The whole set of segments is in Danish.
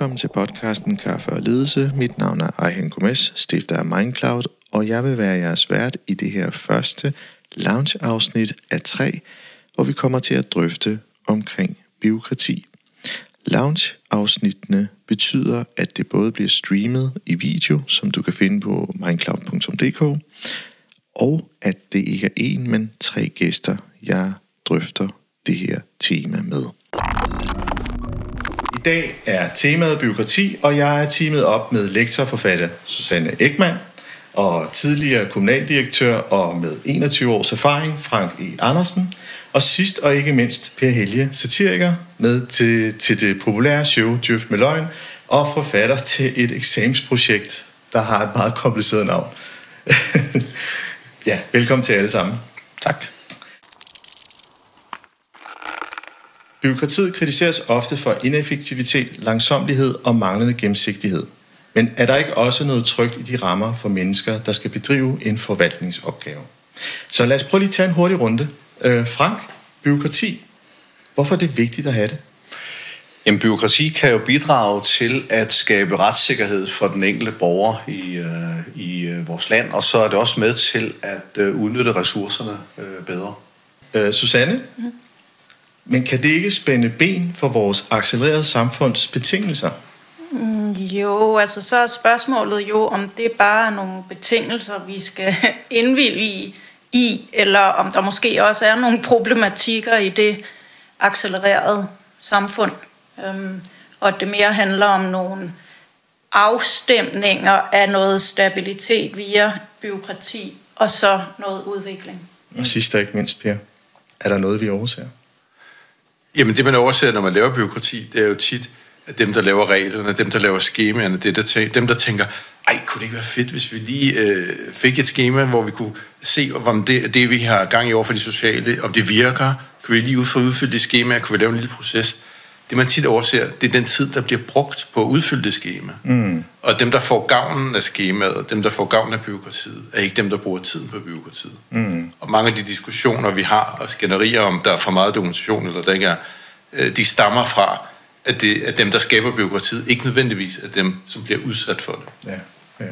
Velkommen til podcasten Kaffe og Ledelse. Mit navn er Ejhen Gomes, stifter af Mindcloud, og jeg vil være jeres vært i det her første lounge-afsnit af tre, hvor vi kommer til at drøfte omkring biokrati. Lounge-afsnittene betyder, at det både bliver streamet i video, som du kan finde på mindcloud.dk, og at det ikke er én, men tre gæster, jeg drøfter I dag er temaet byråkrati, og jeg er teamet op med lektorforfatter Susanne Ekman og tidligere kommunaldirektør og med 21 års erfaring Frank E. Andersen, og sidst og ikke mindst Per Helge, satiriker med til, til det populære show Djøf med løgn, og forfatter til et eksamensprojekt, der har et meget kompliceret navn. ja, velkommen til alle sammen. Tak. Byråkratiet kritiseres ofte for ineffektivitet, langsomlighed og manglende gennemsigtighed. Men er der ikke også noget trygt i de rammer for mennesker, der skal bedrive en forvaltningsopgave? Så lad os prøve lige at tage en hurtig runde. Øh, Frank, byråkrati. Hvorfor er det vigtigt at have det? Jamen, byråkrati kan jo bidrage til at skabe retssikkerhed for den enkelte borger i, øh, i øh, vores land, og så er det også med til at øh, udnytte ressourcerne øh, bedre. Øh, Susanne, mm. Men kan det ikke spænde ben for vores accelererede samfunds betingelser? Mm, jo, altså så er spørgsmålet jo, om det bare er nogle betingelser, vi skal indvilge i, eller om der måske også er nogle problematikker i det accelererede samfund. Øhm, og det mere handler om nogle afstemninger af noget stabilitet via byråkrati, og så noget udvikling. Og sidst og ikke mindst, Per, er der noget, vi overser? Jamen det, man overser, når man laver byråkrati, det er jo tit, at dem, der laver reglerne, dem, der laver skemaerne, det der tæ- dem, der tænker, ej, kunne det ikke være fedt, hvis vi lige øh, fik et schema, hvor vi kunne se, om det, det, vi har gang i over for de sociale, om det virker, kunne vi lige ud for udfylde det schema, kunne vi lave en lille proces. Det, man tit overser, det er den tid, der bliver brugt på at udfylde det schema. Mm. Og dem, der får gavnen af skemaet, dem, der får gavnen af byråkratiet, er ikke dem, der bruger tiden på byråkratiet. Mm. Og mange af de diskussioner, vi har og skænderier om, der er for meget dokumentation, eller der ikke er, øh, de stammer fra, at, det, at dem, der skaber byråkratiet, ikke nødvendigvis er dem, som bliver udsat for det. Ja, ja.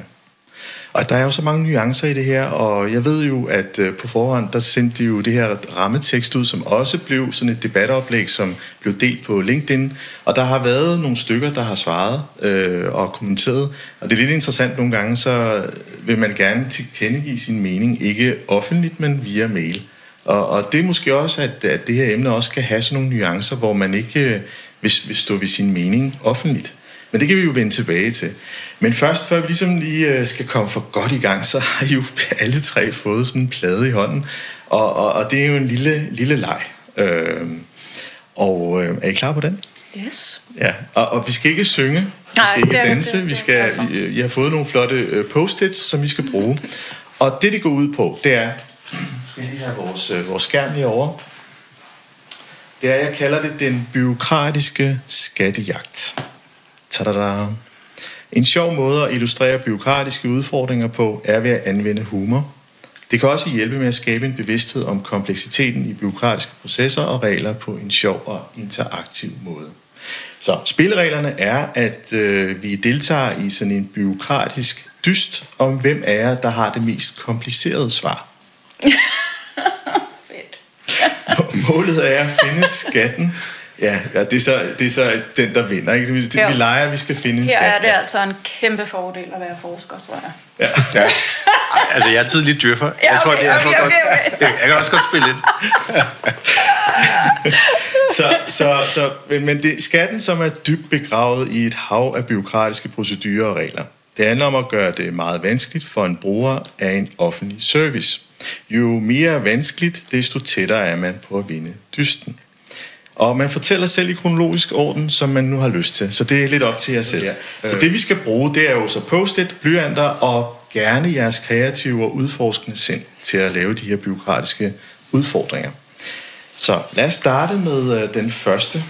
Og der er jo så mange nuancer i det her, og jeg ved jo, at øh, på forhånd, der sendte de jo det her rammetekst ud, som også blev sådan et debatoplæg, som blev delt på LinkedIn. Og der har været nogle stykker, der har svaret øh, og kommenteret. Og det er lidt interessant nogle gange, så vil man gerne tilkendegive sin mening, ikke offentligt, men via mail. Og, og det er måske også, at, at det her emne også kan have sådan nogle nuancer, hvor man ikke øh, vil, vil stå ved sin mening offentligt. Men det kan vi jo vende tilbage til. Men først, før vi ligesom lige skal komme for godt i gang, så har I jo alle tre fået sådan en plade i hånden. Og, og, og det er jo en lille, lille leg. Øh, og øh, er I klar på den? Yes. Ja, og, og vi skal ikke synge, vi skal ikke det danse, det- vi det er skal, for. I, har fået nogle flotte øh, post-its, som vi skal bruge. Og det, det går ud på, det er, nu skal jeg have vores, øh, vores skærm herovre. Det er, jeg kalder det den byråkratiske skattejagt. Tada! En sjov måde at illustrere byråkratiske udfordringer på er ved at anvende humor. Det kan også hjælpe med at skabe en bevidsthed om kompleksiteten i byråkratiske processer og regler på en sjov og interaktiv måde. Så spillereglerne er, at øh, vi deltager i sådan en byråkratisk dyst om, hvem af jer, der har det mest komplicerede svar. Fedt. Målet er at finde skatten. Ja, ja det, er så, det er så den, der vinder. Ikke? Vi, Ja. vi leger, at vi skal finde en Her skat. er det altså en kæmpe fordel at være forsker, tror jeg. Ja. Ej, altså, jeg er tidlig djøffer. Ja, jeg tror, okay, det, jeg, okay, tror okay, godt, okay. Jeg, jeg kan også godt spille lidt. så, så, så, men, det er skatten, som er dybt begravet i et hav af byråkratiske procedurer og regler. Det handler om at gøre det meget vanskeligt for en bruger af en offentlig service. Jo mere vanskeligt, desto tættere er man på at vinde dysten. Og man fortæller selv i kronologisk orden, som man nu har lyst til. Så det er lidt op til jer selv. Så det vi skal bruge, det er jo så post-it, blyanter og gerne jeres kreative og udforskende sind til at lave de her byråkratiske udfordringer. Så lad os starte med øh, den første.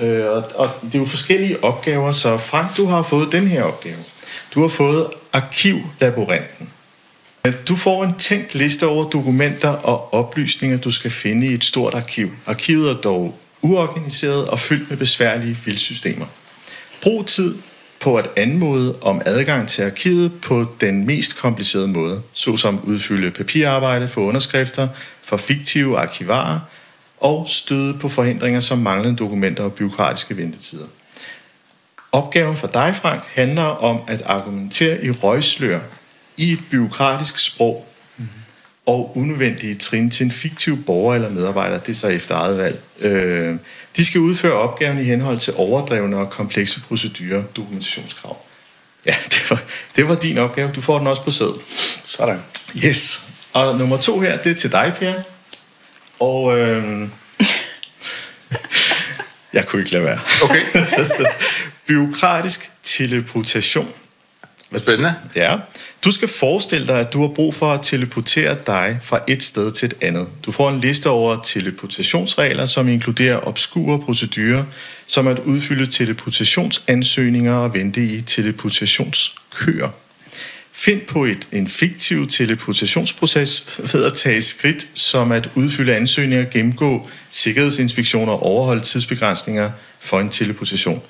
Øh, og, og det er jo forskellige opgaver, så Frank, du har fået den her opgave. Du har fået Arkivlaboranten. Du får en tænkt liste over dokumenter og oplysninger, du skal finde i et stort arkiv. Arkivet er dog uorganiseret og fyldt med besværlige filsystemer. Brug tid på at anmode om adgang til arkivet på den mest komplicerede måde, såsom udfylde papirarbejde for underskrifter for fiktive arkivarer og støde på forhindringer som manglende dokumenter og byråkratiske ventetider. Opgaven for dig, Frank, handler om at argumentere i røgslør i et byråkratisk sprog og unødvendige trin til en fiktiv borger eller medarbejder, det er så efter eget valg. Øh, de skal udføre opgaven i henhold til overdrevne og komplekse procedurer, dokumentationskrav. Ja, det var, det var din opgave. Du får den også på sæd. Sådan. Yes. Og nummer to her, det er til dig, Per. Og øh, jeg kunne ikke lade være. Okay. Så- så- Byråkratisk teleportation. Spændende. Ja. Du skal forestille dig, at du har brug for at teleportere dig fra et sted til et andet. Du får en liste over teleportationsregler, som inkluderer obskure procedurer, som at udfylde teleportationsansøgninger og vente i teleportationskøer. Find på et, en fiktiv teleportationsproces ved at tage skridt som at udfylde ansøgninger, gennemgå sikkerhedsinspektioner og overholde tidsbegrænsninger for en teleportation.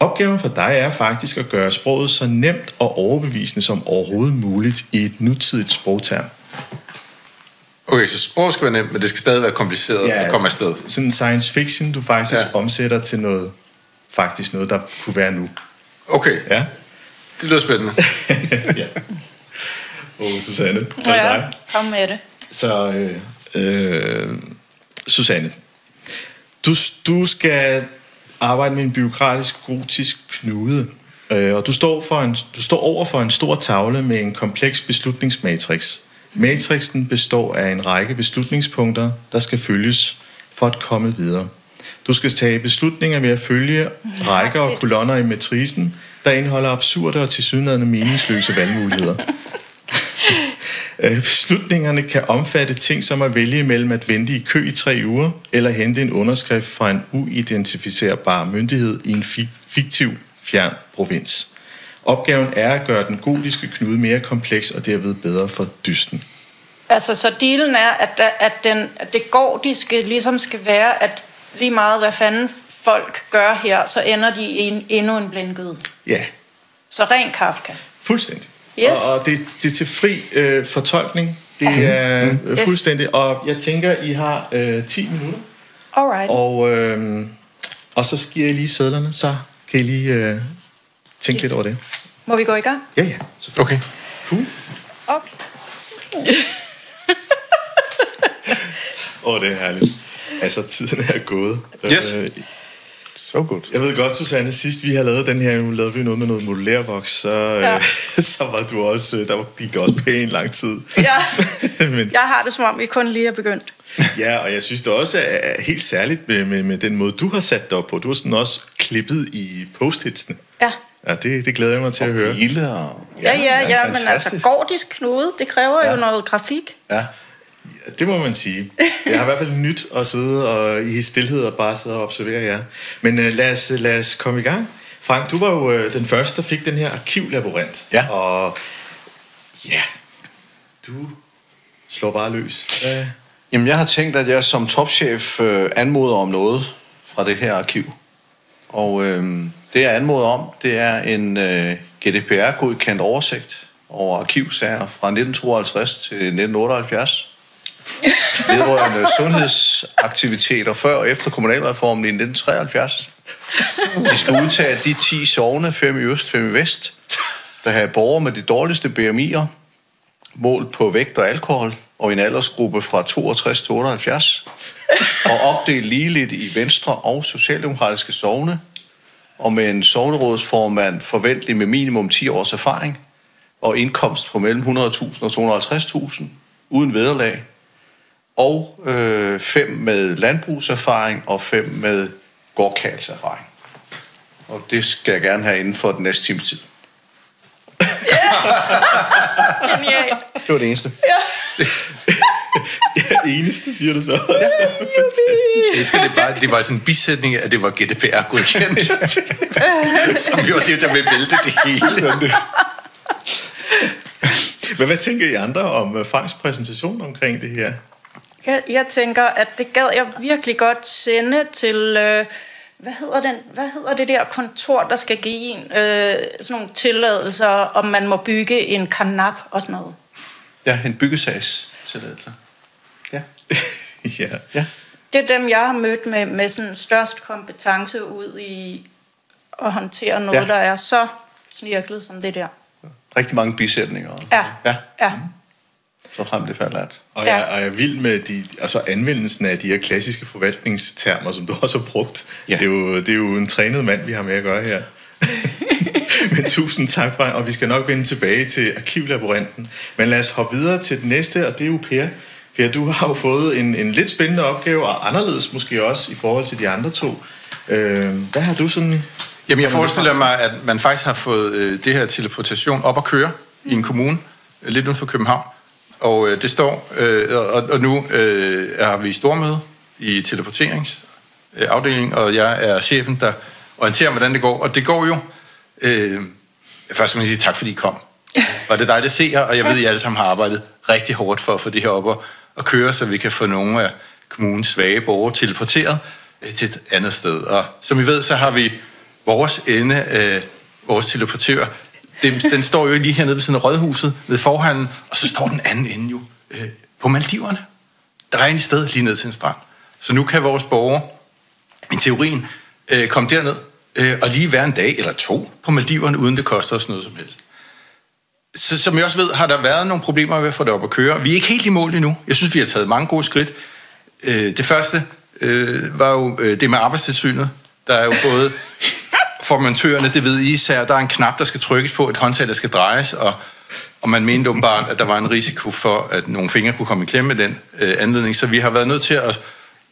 Opgaven for dig er faktisk at gøre sproget så nemt og overbevisende som overhovedet muligt i et nutidigt sprogterm. Okay, så sprog skal være nemt, men det skal stadig være kompliceret Ja. at komme afsted. Sådan en science fiction, du faktisk Ja. omsætter til noget, faktisk noget, der kunne være nu. Okay, Ja. det lyder spændende. ja. Åh, oh, Susanne, så er det Ja, dig. kom med det. Så, øh, øh, Susanne, du, du skal arbejde med en byråkratisk gotisk knude, øh, og du står, for en, du står over for en stor tavle med en kompleks beslutningsmatrix. Matrixen består af en række beslutningspunkter, der skal følges for at komme videre. Du skal tage beslutninger ved at følge rækker og kolonner i matricen, der indeholder absurde og tilsyneladende meningsløse valgmuligheder. Øh, Beslutningerne kan omfatte ting som at vælge mellem at vente i kø i tre uger, eller hente en underskrift fra en uidentificerbar myndighed i en fik- fiktiv fjern provins. Opgaven er at gøre den gotiske knude mere kompleks og derved bedre for dysten. Altså, så dealen er, at, at, den, at det gordiske ligesom skal være, at lige meget hvad fanden folk gør her, så ender de i en, endnu en blindgyde. Ja, Så ren Kafka. fuldstændig. Yes. Og, og det, det er til fri øh, fortolkning. Det er øh, Yes. fuldstændig. Og jeg tænker, I har øh, 10 minutter. Alright. Og, øh, og så giver jeg lige sædlerne, så kan I lige øh, tænke Yes. lidt over det. Må vi gå i gang? Ja, ja. Så Okay. cool. Okay. Åh, oh, det er herligt. Altså, tiden er gået. Yes. Øh, Så godt. jeg ved godt, Susanne, sidst vi har lavet den her, nu lavede vi noget med noget modulærvoks, så, ja. Ja. øh, så var du også, øh, der var- gik det også pænt lang tid. Ja, Men, jeg har det som om, vi kun lige er begyndt. ja, og jeg synes det også er helt særligt med, med, med den måde, du har sat dig op på. Du har sådan også klippet i post-hitsene. Ja. Ja, det, det glæder jeg mig til at høre. Og... Ja, ja, ja, ja men altså, gordisk knude, det kræver. Ja. jo noget grafik. Ja. Det må man sige. Jeg har i hvert fald nyt at sidde og i stillhed og bare sidde og observere jer. Men uh, lad, os, lad os komme i gang. Frank, du var jo uh, den første, der fik den her arkivlaborant. Ja. Og ja, du slår bare løs. Uh, Jamen, jeg har tænkt, at jeg som topchef øh, anmoder om noget fra det her arkiv. Og øh, det, jeg anmoder om, det er en øh, GDPR-godkendt oversigt over arkivsager fra 1952 til 1978. Vedrørende sundhedsaktiviteter før og efter kommunalreformen i 1973. Vi skal udtage de 10 sovne, fem i øst, fem i vest, der har borgere med de dårligste BMI'er, målt på vægt og alkohol, og i en aldersgruppe fra 62 til 78, og opdelt ligeligt i venstre og socialdemokratiske sovne, og med en sovnerådsformand forventelig med minimum 10 års erfaring, og indkomst på mellem 100.000 og 250.000, uden vederlag, og øh, fem med landbrugserfaring og fem med gårdkalserfaring. Og det skal jeg gerne have inden for den næste times tid. Genialt. Det var det eneste. eneste, siger du så også. Jeg elsker det bare, det var sådan en bisætning, at det var GDPR-godkendt. Som jo det, der vil vælte det hele. Men hvad tænker I andre om uh, Franks præsentation omkring det her? Jeg, jeg tænker, at det gad jeg virkelig godt sende til, øh, hvad hedder, den, hvad hedder det der kontor, der skal give en øh, sådan nogle tilladelser, om man må bygge en karnap og sådan noget? Ja, en byggesagstilladelse. Ja. ja. ja. Det er dem, jeg har mødt med, med sådan størst kompetence ud i at håndtere noget, ja. der er så snirklet som det der. Rigtig mange bisætninger. Ja, ja. ja. Så frem det færdigt. Og jeg, og jeg er vild med de, altså anvendelsen af de her klassiske forvaltningstermer, som du også har brugt. Ja. Det, er jo, det er jo en trænet mand, vi har med at gøre her. Men tusind tak for og vi skal nok vende tilbage til arkivlaboranten. Men lad os hoppe videre til det næste, og det er jo Per. Per, du har jo fået en, en lidt spændende opgave, og anderledes måske også i forhold til de andre to. Øh, hvad har du sådan... Jamen, jeg forestiller mig, at man faktisk har fået øh, det her teleportation op at køre i en kommune, øh, lidt uden for København. Og øh, det står, øh, og, og nu øh, er vi i stormøde i teleporteringsafdelingen, og jeg er chefen, der orienterer, hvordan det går. Og det går jo... Øh, først skal man sige tak, fordi I kom. Og det dejligt at se jer, og jeg ved, at I alle sammen har arbejdet rigtig hårdt for at få det her op at, at køre, så vi kan få nogle af kommunens svage borgere teleporteret øh, til et andet sted. Og som I ved, så har vi vores ende, øh, vores teleportør, den, den står jo lige hernede ved sådan rådhuset, ved forhanden, og så står den anden ende jo øh, på Maldiverne. Der er en sted lige ned til en strand. Så nu kan vores borgere, i teorien, øh, komme derned øh, og lige være en dag eller to på Maldiverne, uden det koster os noget som helst. Så, som jeg også ved, har der været nogle problemer med at få det op at køre. Vi er ikke helt i mål endnu. Jeg synes, vi har taget mange gode skridt. Øh, det første øh, var jo øh, det med arbejdstilsynet. Der er jo både formontørerne, det ved I især, der er en knap, der skal trykkes på, et håndtag, der skal drejes, og, og man mente åbenbart, at der var en risiko for, at nogle fingre kunne komme i klemme med den øh, anledning. Så vi har været nødt til at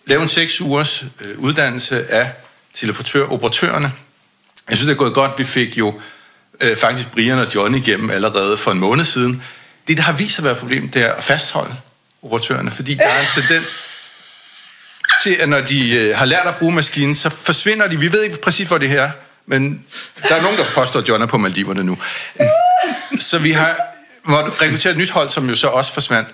lave en seks ugers øh, uddannelse af teleportøroperatørerne. Jeg synes, det er gået godt. Vi fik jo øh, faktisk Brian og John igennem allerede for en måned siden. Det, der har vist sig at være et problem, det er at fastholde operatørerne, fordi der er en tendens til, at når de øh, har lært at bruge maskinen, så forsvinder de. Vi ved ikke præcis, hvor det her men der er nogen, der påstår, at John er på Maldiverne nu. Så vi har måttet rekruttere et nyt hold, som jo så også forsvandt.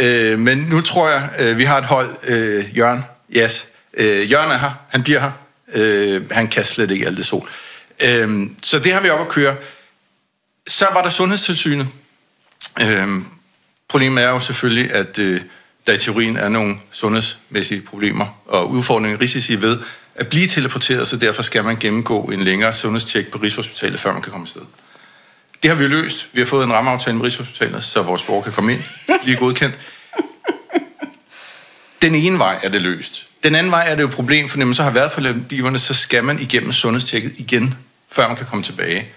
Øh, men nu tror jeg, øh, vi har et hold, øh, Jørgen, yes. Øh, Jørgen er her, han bliver her. Øh, han kan slet ikke alt det sol. Øh, så det har vi op at køre. Så var der Sundhedstilsynet. Øh, problemet er jo selvfølgelig, at øh, der i teorien er nogle sundhedsmæssige problemer og udfordringer, risici ved, at blive teleporteret, så derfor skal man gennemgå en længere sundhedstjek på Rigshospitalet, før man kan komme afsted. Det har vi løst. Vi har fået en rammeaftale med Rigshospitalet, så vores borgere kan komme ind, blive godkendt. Den ene vej er det løst. Den anden vej er det jo et problem, for når man så har været på landiverne, så skal man igennem sundhedstjekket igen, før man kan komme tilbage.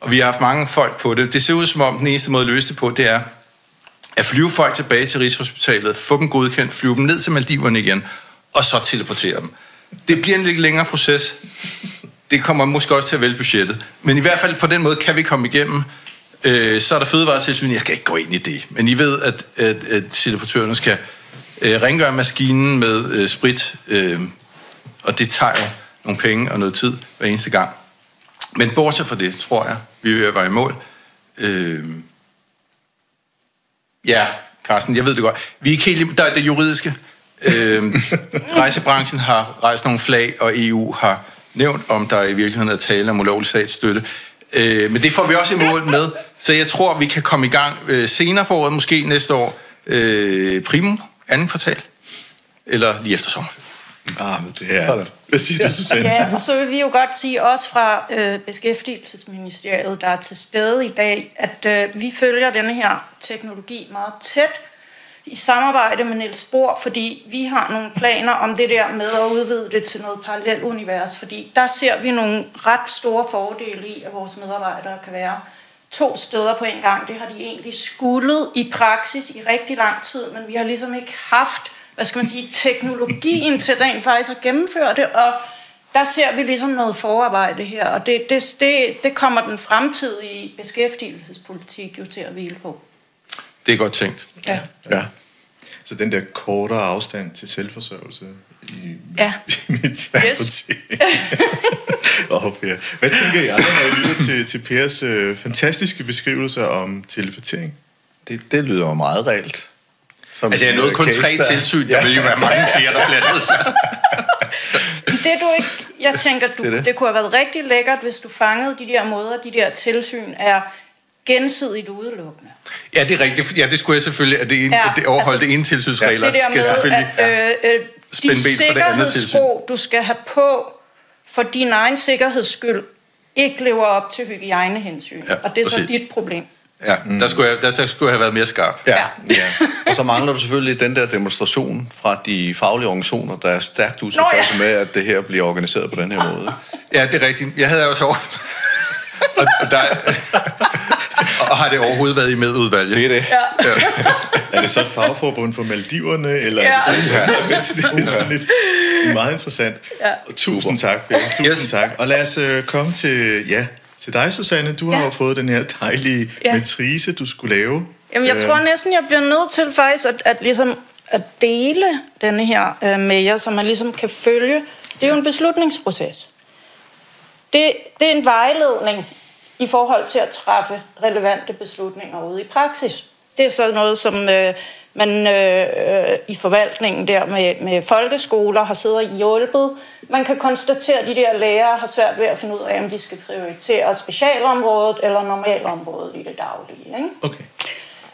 Og vi har haft mange folk på det. Det ser ud som om, den eneste måde at løse det på, det er at flyve folk tilbage til Rigshospitalet, få dem godkendt, flyve dem ned til Maldiverne igen, og så teleportere dem. Det bliver en lidt længere proces. Det kommer måske også til at vælge budgettet. Men i hvert fald på den måde kan vi komme igennem. Øh, så er der fødevaretilsyn. Jeg skal ikke gå ind i det. Men I ved, at, at, at teleportørerne skal øh, rengøre maskinen med øh, sprit. Øh, og det tager jo nogle penge og noget tid hver eneste gang. Men bortset fra det, tror jeg, vi vil være i mål. Øh, ja, Carsten, jeg ved det godt. Vi er ikke helt... Der er det juridiske. Øh, rejsebranchen har rejst nogle flag, og EU har nævnt, om der i virkeligheden er tale om ulovlig statsstøtte. Øh, men det får vi også i mål med, så jeg tror, vi kan komme i gang øh, senere på året, måske næste år, øh, primo, anden kvartal, eller lige efter sommerferien. Ah, men det er... Hvad siger du, Susanne? Ja, og så vil vi jo godt sige også fra øh, Beskæftigelsesministeriet, der er til stede i dag, at øh, vi følger denne her teknologi meget tæt, i samarbejde med Niels Bohr, fordi vi har nogle planer om det der med at udvide det til noget parallelt univers, fordi der ser vi nogle ret store fordele i, at vores medarbejdere kan være to steder på en gang. Det har de egentlig skullet i praksis i rigtig lang tid, men vi har ligesom ikke haft, hvad skal man sige, teknologien til rent faktisk at gennemføre det, og der ser vi ligesom noget forarbejde her, og det, det, det, det kommer den fremtidige beskæftigelsespolitik jo til at hvile på. Det er godt tænkt. Ja. ja. Så den der kortere afstand til selvforsørgelse i, ja. i mit yes. oh, per. Hvad tænker I andre, når I lytter til, til Pers øh, fantastiske beskrivelser om teleportering? Det, det lyder jo meget reelt. Som altså, jeg nåede kun tre tilsyn. Der ja. vil jo være mange flere, der blandede sig. det, du ikke jeg tænker, du, Det det, det. det kunne have været rigtig lækkert, hvis du fangede de der måder, de der tilsyn er gensidigt udelukkende. Ja, det er rigtigt. Ja, det skulle jeg selvfølgelig, at det, ene, Ja, ja, det overholde altså, det ene tilsynsregler, det skal med, selvfølgelig... at øh, øh, Spænde de ben for det andet tilsyn. du skal have på for din egen sikkerheds skyld, ikke lever op til hygiejnehensyn. Ja, og det er så præcis. dit problem. Ja, der, skulle jeg, der, der skulle jeg have været mere skarp. Ja. Ja. ja. Og så mangler du selvfølgelig den der demonstration fra de faglige organisationer, der er stærkt utilfredse Nå, med, at det her bliver organiseret på den her måde. Ja, det er rigtigt. Jeg havde også over... og, og, der, og har det overhovedet været i medudvalget? Det er det. Ja. Er det så et fagforbund for Maldiverne, eller Ja. er det sådan, det er sådan lidt meget interessant. Ja. Tusind tak, Per. Tusind Yes. tak. Og lad os øh, komme til, ja, til dig, Susanne. Du har Ja. jo fået den her dejlige Ja. metrise, du skulle lave. Jamen, jeg Øh, tror næsten, jeg bliver nødt til faktisk at, at, ligesom at dele denne her øh, med jer, så man ligesom kan følge. Det er jo en beslutningsproces. Det, det er en vejledning i forhold til at træffe relevante beslutninger ude i praksis. Det er så noget, som øh, man øh, øh, i forvaltningen der med, med folkeskoler har siddet og hjulpet. Man kan konstatere, at de der lærere har svært ved at finde ud af, om de skal prioritere specialområdet eller normalområdet i det daglige. Ikke? Okay.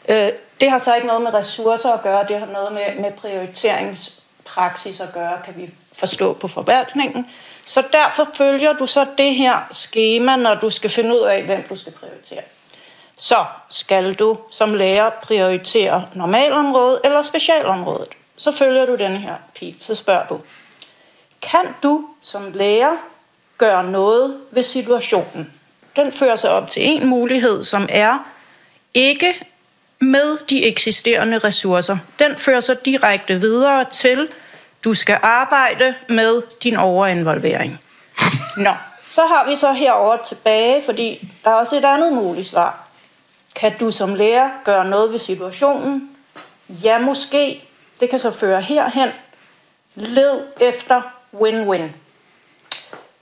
Øh, det har så ikke noget med ressourcer at gøre, det har noget med, med prioriteringspraksis at gøre, kan vi forstå på forvaltningen. Så derfor følger du så det her schema, når du skal finde ud af, hvem du skal prioritere. Så skal du som lærer prioritere normalområdet eller specialområdet. Så følger du den her pil, så spørger du, kan du som lærer gøre noget ved situationen? Den fører sig op til en mulighed, som er ikke med de eksisterende ressourcer. Den fører sig direkte videre til, du skal arbejde med din overinvolvering. Nå, så har vi så herover tilbage, fordi der er også et andet muligt svar. Kan du som lærer gøre noget ved situationen? Ja, måske. Det kan så føre herhen. Led efter win-win.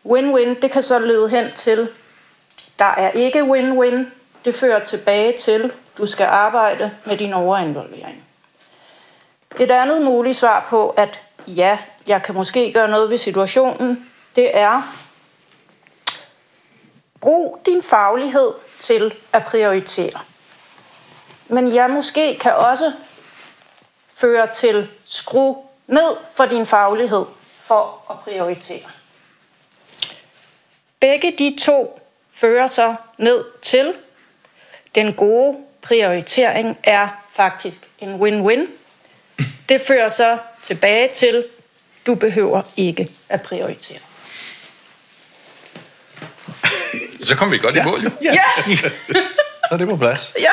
Win-win, det kan så lede hen til, der er ikke win-win. Det fører tilbage til, du skal arbejde med din overinvolvering. Et andet muligt svar på, at ja, jeg kan måske gøre noget ved situationen, det er, brug din faglighed til at prioritere. Men ja, måske kan også føre til skru ned for din faglighed for at prioritere. Begge de to fører så ned til, den gode prioritering er faktisk en win-win. Det fører så tilbage til, du behøver ikke at prioritere. Så kom vi godt i mål, jo. Ja, Så er det på plads. ja.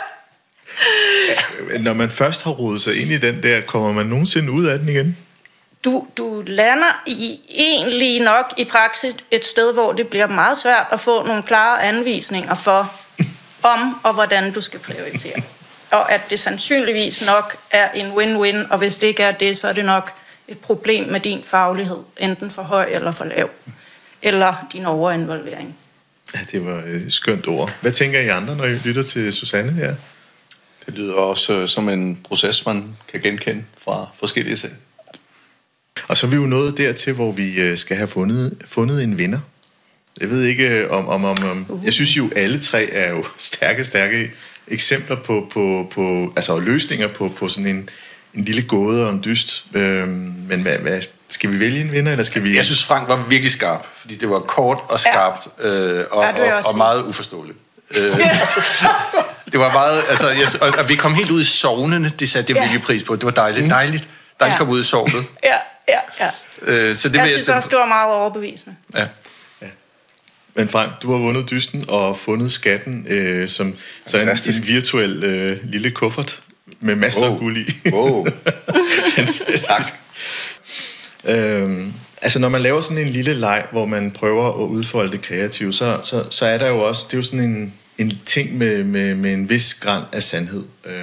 Når man først har rodet sig ind i den der, kommer man nogensinde ud af den igen? Du, du lander i egentlig nok i praksis et sted, hvor det bliver meget svært at få nogle klare anvisninger for, om og hvordan du skal prioritere. Og at det sandsynligvis nok er en win-win, og hvis det ikke er det, så er det nok et problem med din faglighed, enten for høj eller for lav, eller din overinvolvering. Ja, det var et skønt ord. Hvad tænker I andre, når I lytter til Susanne her? Det lyder også øh, som en proces, man kan genkende fra forskellige ting. Og så er vi jo nået dertil, hvor vi øh, skal have fundet, fundet en vinder. Jeg ved ikke øh, om, om, om, om... Jeg synes jo, alle tre er jo stærke, stærke eksempler på, på, på altså løsninger på, på sådan en, en lille gåde og en dyst. Øhm, men hvad, hvad, skal vi vælge en vinder, eller skal vi... Jeg synes, Frank var virkelig skarp, fordi det var kort og skarpt, øh, og, Ja, jeg og, og meget uforståeligt. Øh, det var meget, altså, jeg, og, og vi kom helt ud i sovnene, det satte jeg Ja. virkelig pris på. Det var dejligt, dejligt. Dejligt Ja. komme ud i sovnet. Ja, ja, ja. Øh, så det Jeg vil synes sætte- også, det var meget overbevisende. Ja. Men Frank, du har vundet dysten og fundet skatten øh, som så en, Fantastisk. en virtuel øh, lille kuffert med masser Wow. af guld i. Wow. Fantastisk. Øhm, altså når man laver sådan en lille leg, hvor man prøver at udfolde det kreative, så, så, så er der jo også, det er jo sådan en, en ting med, med, med en vis græn af sandhed. Øh,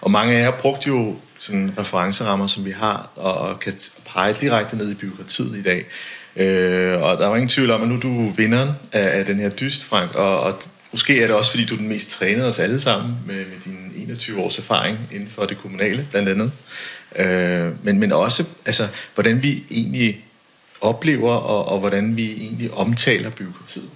og mange af jer har brugt jo sådan referencerammer, som vi har, og, og kan pege direkte ned i byråkratiet i dag. Øh, og der var ingen tvivl om, at nu er du vinderen af, af den her dyst, Frank, og, og måske er det også, fordi du er den mest trænede os alle sammen, med, med din 21 års erfaring inden for det kommunale, blandt andet. Øh, men, men også, altså, hvordan vi egentlig oplever, og, og hvordan vi egentlig omtaler byråkratiet.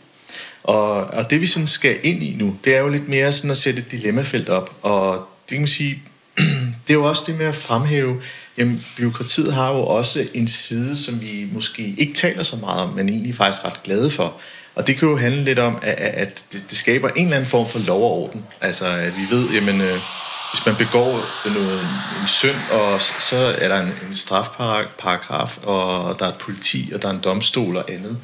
Og, og det vi sådan skal ind i nu, det er jo lidt mere sådan at sætte et dilemmafelt op, og det kan man sige, det er jo også det med at fremhæve, jamen byråkratiet har jo også en side, som vi måske ikke taler så meget om, men egentlig faktisk ret glade for. Og det kan jo handle lidt om, at, at det, skaber en eller anden form for lov og orden. Altså, at vi ved, jamen, øh, hvis man begår noget, en synd, og så er der en, en strafparagraf, og der er et politi, og der er en domstol og andet,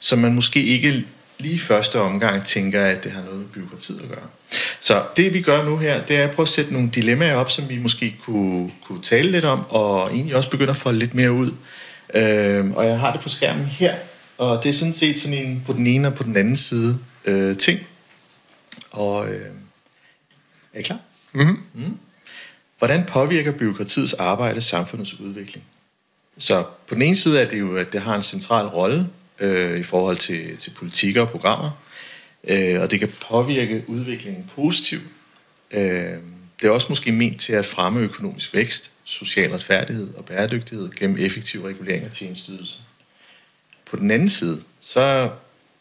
som man måske ikke lige i første omgang tænker, at det har noget med byråkratiet at gøre. Så det vi gør nu her, det er at prøve at sætte nogle dilemmaer op, som vi måske kunne, kunne tale lidt om, og egentlig også begynde at få lidt mere ud. Øh, og jeg har det på skærmen her, og det er sådan set sådan en på den ene og på den anden side øh, ting. Og øh, er I klar? Mm-hmm. Mm. Hvordan påvirker byråkratiets arbejde samfundets udvikling? Så på den ene side er det jo, at det har en central rolle øh, i forhold til, til politikker og programmer, øh, og det kan påvirke udviklingen positivt. Øh, det er også måske ment til at fremme økonomisk vækst, social retfærdighed og bæredygtighed gennem effektiv regulering af tjenesteydelser. På den anden side, så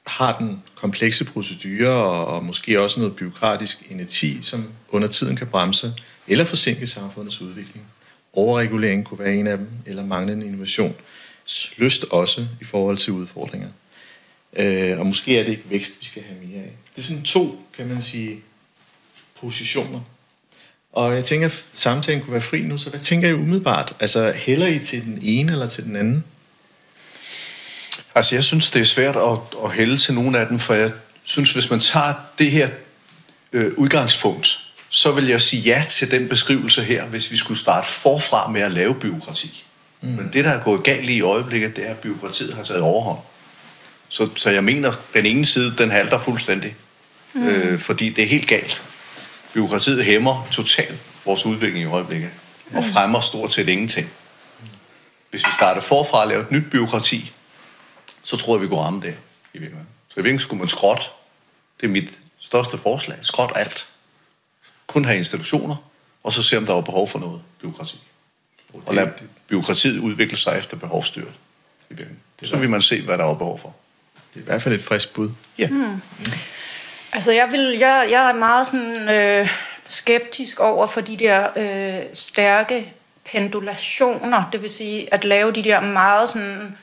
har den komplekse procedurer og, og måske også noget byråkratisk inerti, som under tiden kan bremse eller forsinke samfundets udvikling. Overregulering kunne være en af dem, eller manglende innovation. Lyst også i forhold til udfordringer. Øh, og måske er det ikke vækst, vi skal have mere af. Det er sådan to, kan man sige, positioner. Og jeg tænker, at samtalen kunne være fri nu, så hvad tænker I umiddelbart? Altså, hælder I til den ene eller til den anden? Altså, jeg synes, det er svært at, at hælde til nogen af dem, for jeg synes, hvis man tager det her øh, udgangspunkt, så vil jeg sige ja til den beskrivelse her, hvis vi skulle starte forfra med at lave byråkrati. Mm. Men det, der er gået galt i øjeblikket, det er, at byråkratiet har taget overhånd. Så, så jeg mener, den ene side, den halter fuldstændig. Mm. Øh, fordi det er helt galt. Byråkratiet hæmmer totalt vores udvikling i øjeblikket. Mm. Og fremmer stort set ingenting. Hvis vi starter forfra at lave et nyt byråkrati, så tror jeg, vi kunne ramme det i virkeligheden. Så i virkeligheden skulle man skråt. Det er mit største forslag. Skråt alt. Kun have institutioner, og så se, om der er behov for noget byråkrati. Og lade byråkratiet udvikle sig efter behovsstyret. Så vil man se, hvad der er behov for. Det er i hvert fald et frisk bud. Ja. Mm. Altså, jeg, vil, jeg, jeg er meget sådan, øh, skeptisk over for de der øh, stærke pendulationer, det vil sige at lave de der meget sådan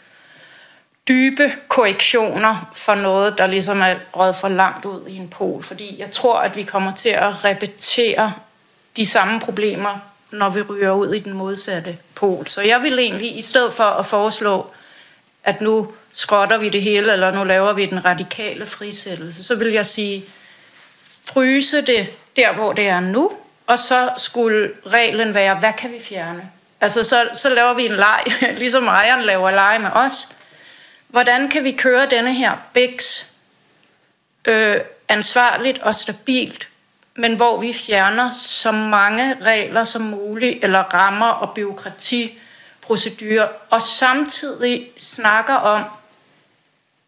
dybe korrektioner for noget, der ligesom er røget for langt ud i en pol. Fordi jeg tror, at vi kommer til at repetere de samme problemer, når vi ryger ud i den modsatte pol. Så jeg vil egentlig, i stedet for at foreslå, at nu skrotter vi det hele, eller nu laver vi den radikale frisættelse, så vil jeg sige, fryse det der, hvor det er nu, og så skulle reglen være, hvad kan vi fjerne? Altså, så, så laver vi en leg, ligesom ejeren laver leg med os. Hvordan kan vi køre denne her BIX øh, ansvarligt og stabilt, men hvor vi fjerner så mange regler som muligt, eller rammer og byråkrati, procedurer, og samtidig snakker om,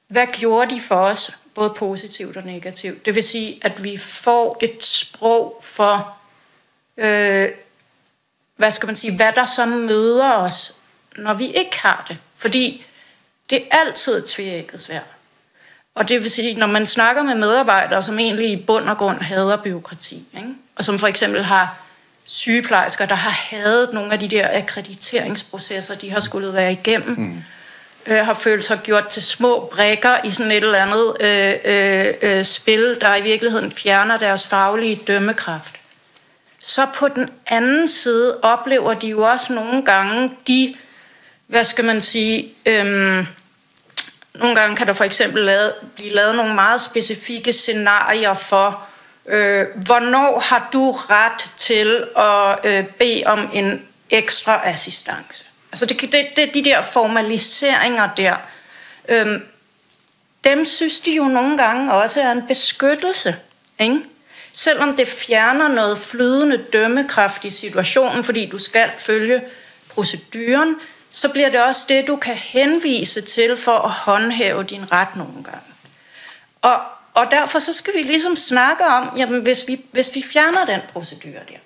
hvad gjorde de for os, både positivt og negativt. Det vil sige, at vi får et sprog for, øh, hvad skal man sige, hvad der så møder os, når vi ikke har det. Fordi det er altid tvækket svært. Og det vil sige, når man snakker med medarbejdere, som egentlig i bund og grund hader byråkrati, ikke? og som for eksempel har sygeplejersker, der har hadet nogle af de der akkrediteringsprocesser, de har skulle være igennem, mm. øh, har følt sig gjort til små brækker i sådan et eller andet øh, øh, øh, spil, der i virkeligheden fjerner deres faglige dømmekraft. Så på den anden side oplever de jo også nogle gange de, hvad skal man sige, øh, nogle gange kan der for eksempel lave, blive lavet nogle meget specifikke scenarier for, øh, hvornår har du ret til at øh, bede om en ekstra assistance. Altså det, det, det, de der formaliseringer der, øh, dem synes de jo nogle gange også er en beskyttelse. Ikke? Selvom det fjerner noget flydende dømmekraft i situationen, fordi du skal følge proceduren, så bliver det også det, du kan henvise til for at håndhæve din ret nogle gange. Og, og derfor så skal vi ligesom snakke om, jamen hvis vi, hvis vi fjerner den procedure der,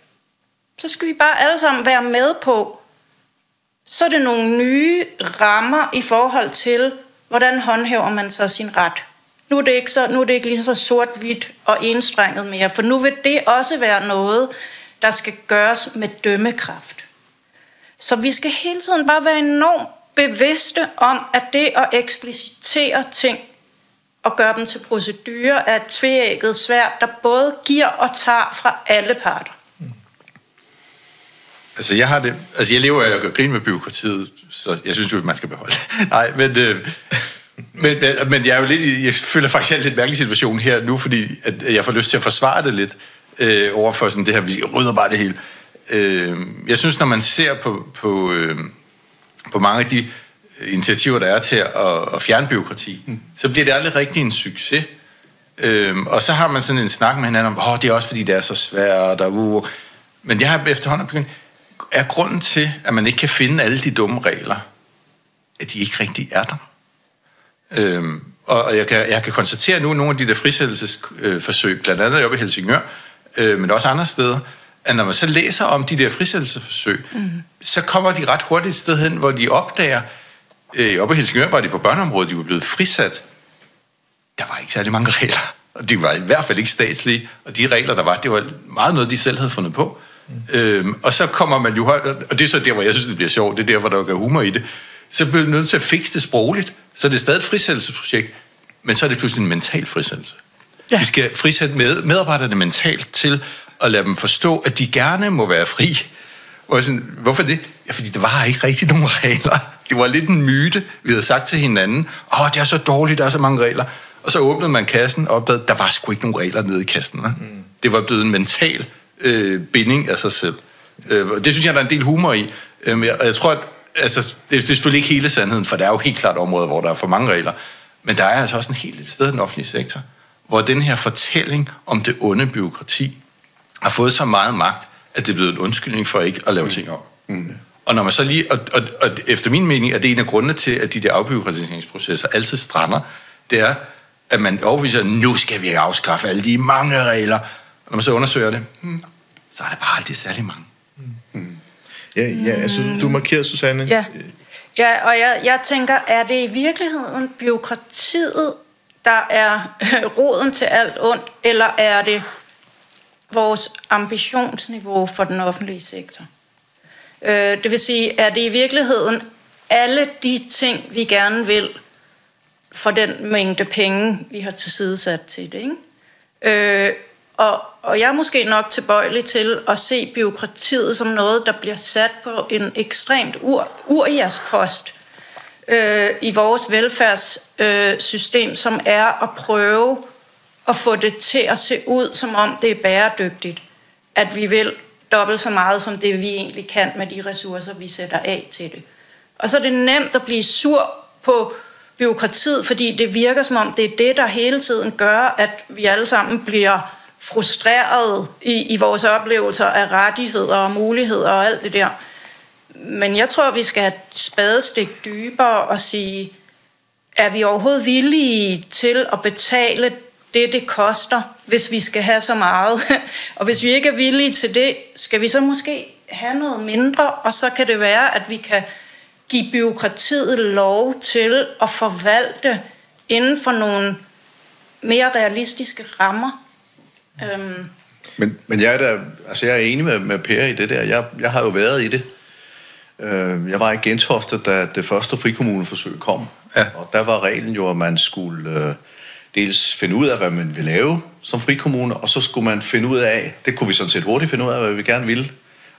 så skal vi bare alle sammen være med på, så er det nogle nye rammer i forhold til, hvordan håndhæver man så sin ret. Nu er det ikke, så, nu er det ikke lige så sort-hvidt og enstrenget mere, for nu vil det også være noget, der skal gøres med dømmekraft. Så vi skal hele tiden bare være enormt bevidste om, at det at eksplicitere ting og gøre dem til procedurer er et tvægget svært, der både giver og tager fra alle parter. Mm. Altså, jeg har det... Altså, jeg lever af at gøre grin med byråkratiet, så jeg synes jo, man skal beholde Nej, men... Øh, men, men, men jeg er jo lidt... Jeg føler faktisk, en lidt mærkelig situation her nu, fordi at jeg får lyst til at forsvare det lidt øh, overfor sådan det her, vi rydder bare det hele. Øh, jeg synes, når man ser på, på, øh, på mange af de initiativer, der er til at, at fjerne byråkrati, mm. så bliver det aldrig rigtig en succes. Øhm, og så har man sådan en snak med hinanden om, åh, det er også fordi, det er så svært, og uh. Men jeg har efterhånden begyndt, er grunden til, at man ikke kan finde alle de dumme regler, at de ikke rigtig er der. Øhm, og jeg kan, jeg kan konstatere nu, nogle af de der frisættelsesforsøg, blandt andet oppe i Helsingør, øh, men også andre steder, at når man så læser om de der frisættelsesforsøg, mm. så kommer de ret hurtigt et sted hen, hvor de opdager, øh, oppe i Helsingør var de på børneområdet, de var blevet frisat. Der var ikke særlig mange regler, og de var i hvert fald ikke statslige, og de regler, der var, det var meget noget, de selv havde fundet på. Mm. Øhm, og så kommer man jo, og det er så der, hvor jeg synes, det bliver sjovt, det er der, hvor der er humor i det, så bliver man nødt til at fikse det sprogligt, så det er stadig et frisættelsesprojekt, men så er det pludselig en mental frisættelse. Ja. Vi skal frisætte med, medarbejderne mentalt til at lade dem forstå, at de gerne må være fri. Og sådan, hvorfor det? Ja, fordi der var ikke rigtig nogen regler. Det var lidt en myte, vi havde sagt til hinanden. Åh, oh, det er så dårligt, der er så mange regler. Og så åbnede man kassen og opdagede, at der var sgu ikke nogen regler nede i kassen. Mm. Det var blevet en mental øh, binding af sig selv. Øh, det synes jeg, der er en del humor i. Øh, jeg, jeg tror, at altså, det, det er selvfølgelig ikke hele sandheden, for der er jo helt klart områder, hvor der er for mange regler. Men der er altså også en helt sted i den offentlige sektor, hvor den her fortælling om det onde byråkrati har fået så meget magt, at det er blevet en undskyldning for ikke at lave mm. ting op. Mm. Og når man så lige, og, og, og efter min mening er det en af grundene til, at de der afbyråkratiseringsprocesser altid strander, det er, at man overviser, at nu skal vi afskaffe alle de mange regler. Og når man så undersøger det, hmm, så er det bare aldrig særlig mange. Mm. Ja, ja, altså du markerede, Susanne. Ja, ja og jeg, jeg tænker, er det i virkeligheden byråkratiet, der er roden til alt ondt, eller er det vores ambitionsniveau for den offentlige sektor? Øh, det vil sige, er det i virkeligheden alle de ting, vi gerne vil, for den mængde penge, vi har tilsidesat til det. Ikke? Øh, og, og jeg er måske nok tilbøjelig til at se byråkratiet som noget, der bliver sat på en ekstremt ur, urjærspost øh, i vores velfærdssystem, øh, som er at prøve at få det til at se ud, som om det er bæredygtigt. At vi vil dobbelt så meget, som det vi egentlig kan med de ressourcer, vi sætter af til det. Og så er det nemt at blive sur på byråkratiet, fordi det virker som om, det er det, der hele tiden gør, at vi alle sammen bliver frustreret i, i vores oplevelser af rettigheder og muligheder og alt det der. Men jeg tror, vi skal have et spadestik dybere og sige, er vi overhovedet villige til at betale det, det koster, hvis vi skal have så meget. og hvis vi ikke er villige til det, skal vi så måske have noget mindre, og så kan det være, at vi kan give byråkratiet lov til at forvalte inden for nogle mere realistiske rammer. Øhm. Men, men jeg, er da, altså jeg er enig med, med Per i det der. Jeg, jeg har jo været i det. Øh, jeg var i Gentofte, da det første frikommuneforsøg kom. Ja. Og der var reglen jo, at man skulle øh, dels finde ud af, hvad man ville lave som frikommune, og så skulle man finde ud af, det kunne vi sådan set hurtigt finde ud af, hvad vi gerne ville.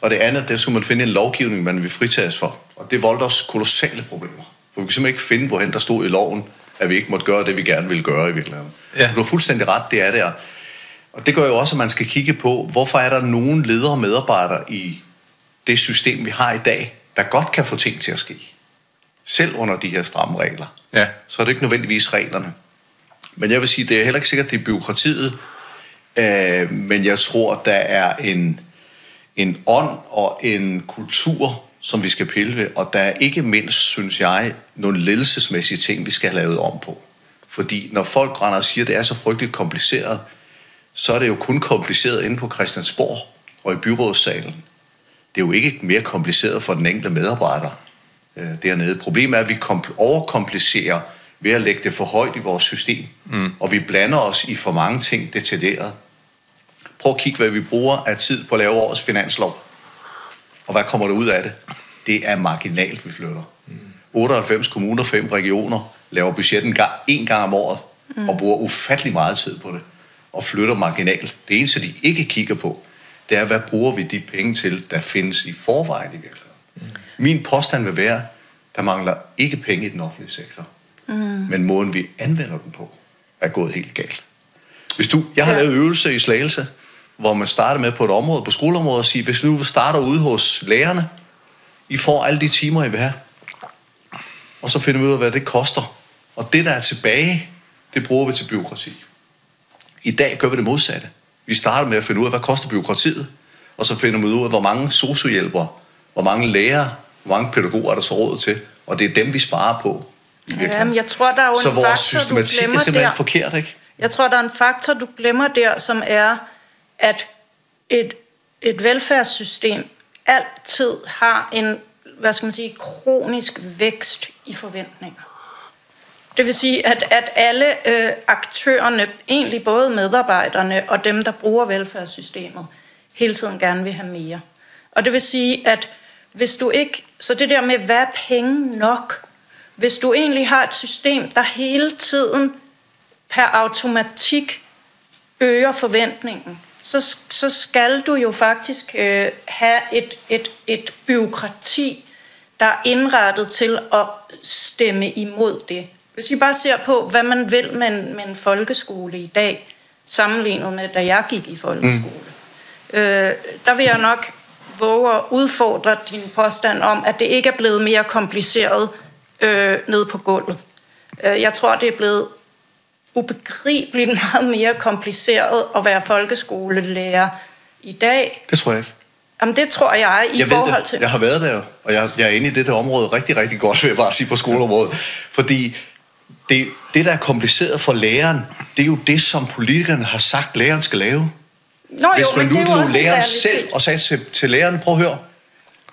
Og det andet, det skulle man finde en lovgivning, man vil fritages for. Og det voldte os kolossale problemer. For vi kunne simpelthen ikke finde, hvorhen der stod i loven, at vi ikke måtte gøre det, vi gerne ville gøre i virkeligheden. Ja. Du har fuldstændig ret, det er der. Og det gør jo også, at man skal kigge på, hvorfor er der nogen ledere og medarbejdere i det system, vi har i dag, der godt kan få ting til at ske. Selv under de her stramme regler. Ja. Så er det ikke nødvendigvis reglerne. Men jeg vil sige, det er heller ikke sikkert, det er byråkratiet, øh, men jeg tror, der er en, en ånd og en kultur, som vi skal pille ved, og der er ikke mindst, synes jeg, nogle ledelsesmæssige ting, vi skal have lavet om på. Fordi når folk render og siger, at det er så frygteligt kompliceret, så er det jo kun kompliceret inde på Christiansborg og i byrådssalen. Det er jo ikke mere kompliceret for den enkelte medarbejder øh, dernede. Problemet er, at vi overkomplicerer ved at lægge det for højt i vores system, mm. og vi blander os i for mange ting detaljeret. Prøv at kigge, hvad vi bruger af tid på at lave årets finanslov. Og hvad kommer der ud af det? Det er marginalt, vi flytter. Mm. 98 kommuner, 5 regioner laver budgetten gang, en gang om året, mm. og bruger ufattelig meget tid på det, og flytter marginalt. Det eneste, de ikke kigger på, det er, hvad bruger vi de penge til, der findes i forvejen i virkeligheden. Mm. Min påstand vil være, der mangler ikke penge i den offentlige sektor. Mm. Men måden, vi anvender den på, er gået helt galt. Hvis du, jeg har ja. lavet øvelse i Slagelse, hvor man starter med på et område, på skoleområdet, og siger, hvis du starter ude hos lærerne, I får alle de timer, I vil have. Og så finder vi ud af, hvad det koster. Og det, der er tilbage, det bruger vi til byråkrati. I dag gør vi det modsatte. Vi starter med at finde ud af, hvad koster byråkratiet, og så finder vi ud af, hvor mange sociohjælpere, hvor mange lærere, hvor mange pædagoger er der så råd til, og det er dem, vi sparer på. Jamen, jeg tror, der er jo så en vores faktor, systematik du glemmer er simpelthen der. forkert, ikke? Jeg tror, der er en faktor, du glemmer der, som er, at et, et velfærdssystem altid har en, hvad skal man sige, kronisk vækst i forventninger. Det vil sige, at, at alle øh, aktørerne, egentlig både medarbejderne og dem, der bruger velfærdssystemet, hele tiden gerne vil have mere. Og det vil sige, at hvis du ikke... Så det der med, hvad er penge nok? Hvis du egentlig har et system, der hele tiden per automatik øger forventningen, så, så skal du jo faktisk øh, have et, et, et byråkrati, der er indrettet til at stemme imod det. Hvis vi bare ser på, hvad man vil med en, med en folkeskole i dag, sammenlignet med, da jeg gik i folkeskole, mm. øh, der vil jeg nok våge at udfordre din påstand om, at det ikke er blevet mere kompliceret øh, nede på gulvet. Øh, jeg tror, det er blevet ubegribeligt meget mere kompliceret at være folkeskolelærer i dag. Det tror jeg ikke. Jamen, det tror jeg i jeg forhold det. til... Jeg har været der, og jeg, jeg er inde i det der område rigtig, rigtig godt, vil jeg bare sige på skoleområdet. Fordi det, det, der er kompliceret for læreren, det er jo det, som politikerne har sagt, læreren skal lave. Nå, Hvis jo, man men nu lå læreren selv og sagde til, til læreren, prøv at høre,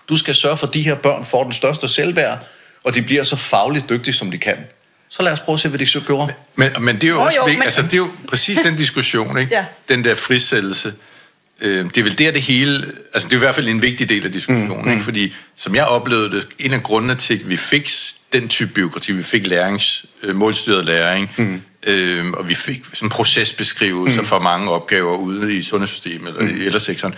du skal sørge for, at de her børn får den største selvværd, og de bliver så fagligt dygtige, som de kan. Så lad os prøve at se, hvad de så gjorde. Men, men det er jo Nå, også jo, vigtigt, men- altså det er jo præcis den diskussion, ikke? Ja. Den der frisættelse. Øh, det er vel der det hele, altså det er i hvert fald en vigtig del af diskussionen, mm, ikke? Fordi som jeg oplevede det, en af grundene til, at vi fik den type byråkrati, vi fik lærings, øh, målstyret læring, mm. øh, og vi fik sådan procesbeskrivelser mm. for mange opgaver ude i sundhedssystemet eller mm. i ældresektoren,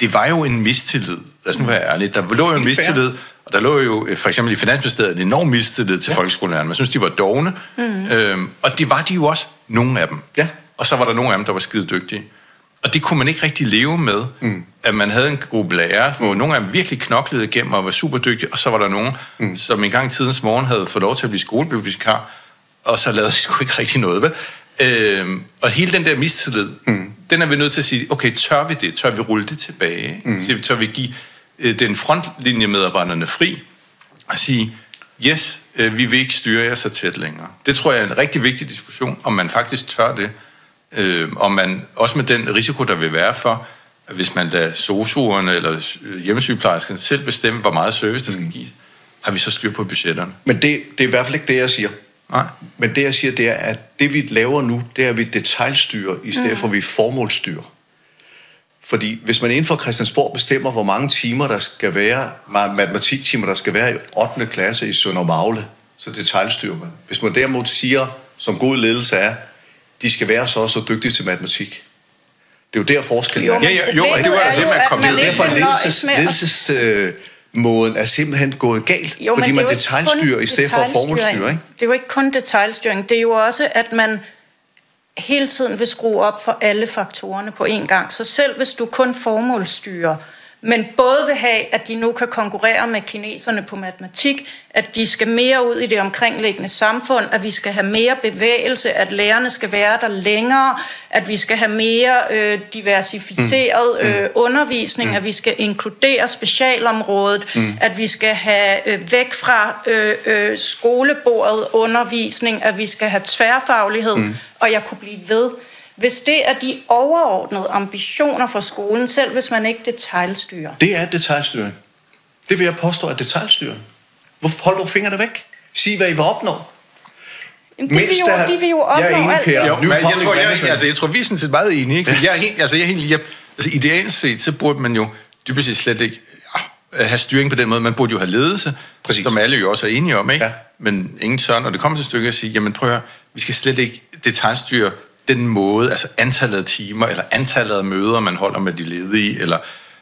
det var jo en mistillid. Lad os nu være ærlige. Der lå jo en mistillid, og der lå jo øh, for eksempel i Finansministeriet en enorm mistillid til ja. folkeskolelærerne. Man synes, de var dogne. Mm. Øhm, og det var de jo også, nogle af dem. Ja. Og så var der nogle af dem, der var skide dygtige. Og det kunne man ikke rigtig leve med, mm. at man havde en gruppe lærere, hvor nogle af dem virkelig knoklede igennem og var super dygtige, og så var der nogen, mm. som engang i tidens morgen havde fået lov til at blive skolebibliotekar, og så lavede de sgu ikke rigtig noget, vel? Øhm, og hele den der mistillid, mm. den er vi nødt til at sige, okay, tør vi det? Tør vi rulle det tilbage? Mm. Vi, tør vi give øh, den frontlinjemedarbejderne fri og sige, yes, øh, vi vil ikke styre jer så tæt længere. Det tror jeg er en rigtig vigtig diskussion, om man faktisk tør det. Øh, om man, også med den risiko, der vil være for, at hvis man lader sosuerne eller øh, hjemmesygeplejerskerne selv bestemme, hvor meget service der skal gives, har vi så styr på budgetterne. Men det, det er i hvert fald ikke det, jeg siger. Nej. Men det, jeg siger, det er, at det, vi laver nu, det er, at vi detaljstyrer, i stedet mm. for, at vi formålstyrer. Fordi hvis man inden for Christiansborg bestemmer, hvor mange timer der skal være, ma- matematiktimer der skal være i 8. klasse i Sønder Magle, så detaljstyrer man. Hvis man derimod siger, som god ledelse er, de skal være så så dygtige til matematik. Det er jo der forskellen Jo, er. Ja, ja, jo, det var altså det, man kom at ned. Derfor er ledelses, ledelses øh, måden er simpelthen gået galt, Jo, fordi det man detaljstyrer i stedet for. Ikke? Det er jo ikke kun detaljstyring. Det er jo også, at man hele tiden vil skrue op for alle faktorerne på én gang. Så selv hvis du kun formålstyrer, men både vil have, at de nu kan konkurrere med kineserne på matematik, at de skal mere ud i det omkringliggende samfund, at vi skal have mere bevægelse, at lærerne skal være der længere, at vi skal have mere øh, diversificeret øh, undervisning, mm. at vi skal inkludere specialområdet, mm. at vi skal have øh, væk fra øh, øh, skolebordet undervisning, at vi skal have tværfaglighed, mm. og jeg kunne blive ved. Hvis det er de overordnede ambitioner for skolen, selv hvis man ikke detaljstyrer. Det er detaljstyring. Det vil jeg påstå er detaljstyring. Hold du fingrene væk. Sig, hvad I vil opnå. Jamen, de, vil jo, der- de vil jo Jeg er opnå enig, alt Per. det. Jo, men jeg tror, jeg, altså, jeg tror, vi er sådan set meget enige, ikke? Fordi jeg er helt, altså, jeg er helt, jeg, altså, ideelt set, så burde man jo dybest set slet ikke ja, have styring på den måde. Man burde jo have ledelse, Præcis. som alle jo også er enige om, ikke? Ja. Men ingen tør, når det kommer til stykket, at sige, jamen prøv at høre, vi skal slet ikke detaljstyre den måde, altså antallet af timer, eller antallet af møder, man holder med de ledige, eller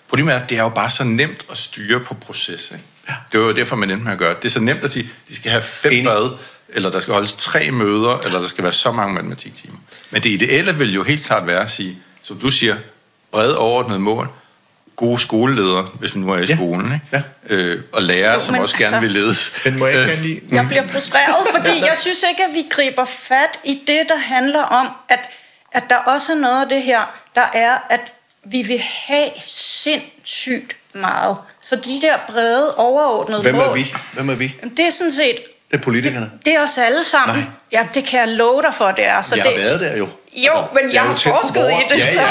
problemet er, at det er jo bare så nemt at styre på proces, ikke? Ja. Det var jo derfor, man endte med at gøre det. Er så nemt at sige, de skal have fem Enig. bad, eller der skal holdes tre møder, eller der skal være så mange matematiktimer. Men det ideelle vil jo helt klart være at sige, som du siger, brede overordnede mål, gode skoleledere, hvis vi nu er i Ja. skolen, ikke? Ja. Øh, og lærere, Jo, som også gerne altså- vil ledes. Men må jeg ikke Øh, gerne lige... Jeg bliver frustreret, fordi jeg synes ikke, at vi griber fat i det, der handler om, at, at der også er noget af det her, der er, at vi vil have sindssygt meget. Så de der brede, overordnede Hvem er mål, vi? Hvem er vi? Det er sådan set, Det er politikerne. det er os alle sammen. Nej. Ja, det kan jeg love dig for, det er. Så Jeg det, har været der jo. Jo, men jeg jo har forsket i det, Ja, så- ja.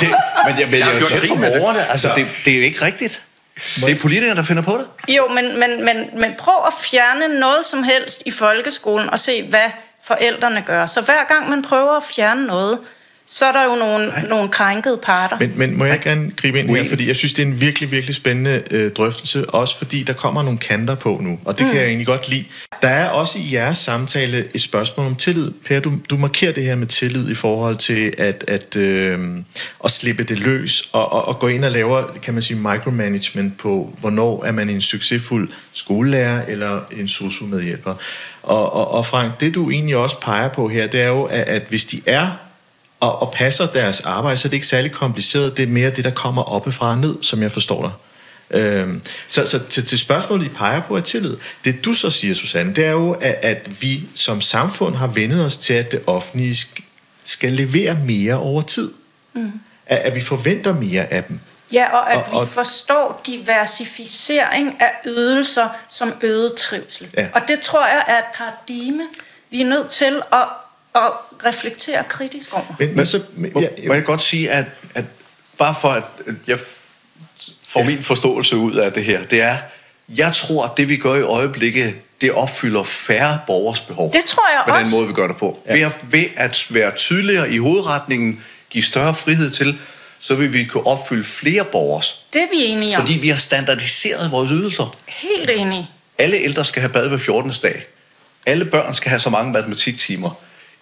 det, men jeg, men jeg har er jo tæt på borgerne. Altså, Så- det, det er jo ikke rigtigt. Det er politikerne, der finder på det. Jo, men, men, men, men prøv at fjerne noget som helst i folkeskolen og se, hvad forældrene gør. Så hver gang man prøver at fjerne noget, så er der jo nogle, nogle krænkede parter. Men, men må jeg gerne gribe ind her, fordi jeg synes, det er en virkelig, virkelig spændende øh, drøftelse, også fordi der kommer nogle kanter på nu, og det mm. kan jeg egentlig godt lide. Der er også i jeres samtale et spørgsmål om tillid. Per, du, du markerer det her med tillid i forhold til at, at, øh, at slippe det løs, og, og, og gå ind og lave, kan man sige, micromanagement på, hvornår er man en succesfuld skolelærer eller en sosu-medhjælper. Og, og, og Frank, det du egentlig også peger på her, det er jo, at, at hvis de er og, og passer deres arbejde, så er det ikke særlig kompliceret. Det er mere det, der kommer oppefra og ned, som jeg forstår dig. Øhm, så så til, til spørgsmålet, I peger på, er tillid. Det du så siger, Susanne, det er jo, at, at vi som samfund har vendet os til, at det offentlige sk- skal levere mere over tid. Mm. At, at vi forventer mere af dem. Ja, og at Og- og- vi forstår diversificering af ydelser som øget trivsel. Ja. Og det tror jeg er et paradigme, vi er nødt til at, at reflektere kritisk over. Men, men så, men, Må, ja, må jeg godt sige, at, at bare for at jeg får Ja. min forståelse ud af det her, det er, jeg tror, at det vi gør i øjeblikket, det opfylder færre borgers behov. Det tror jeg med også. den måde, vi gør det på. Ja. Ved, at, ved at være tydeligere i hovedretningen, give større frihed til, så vil vi kunne opfylde flere borgers. Det er vi enige om. Fordi vi har standardiseret vores ydelser. Helt enige. Alle ældre skal have bad hver 14. dag. Alle børn skal have så mange matematiktimer.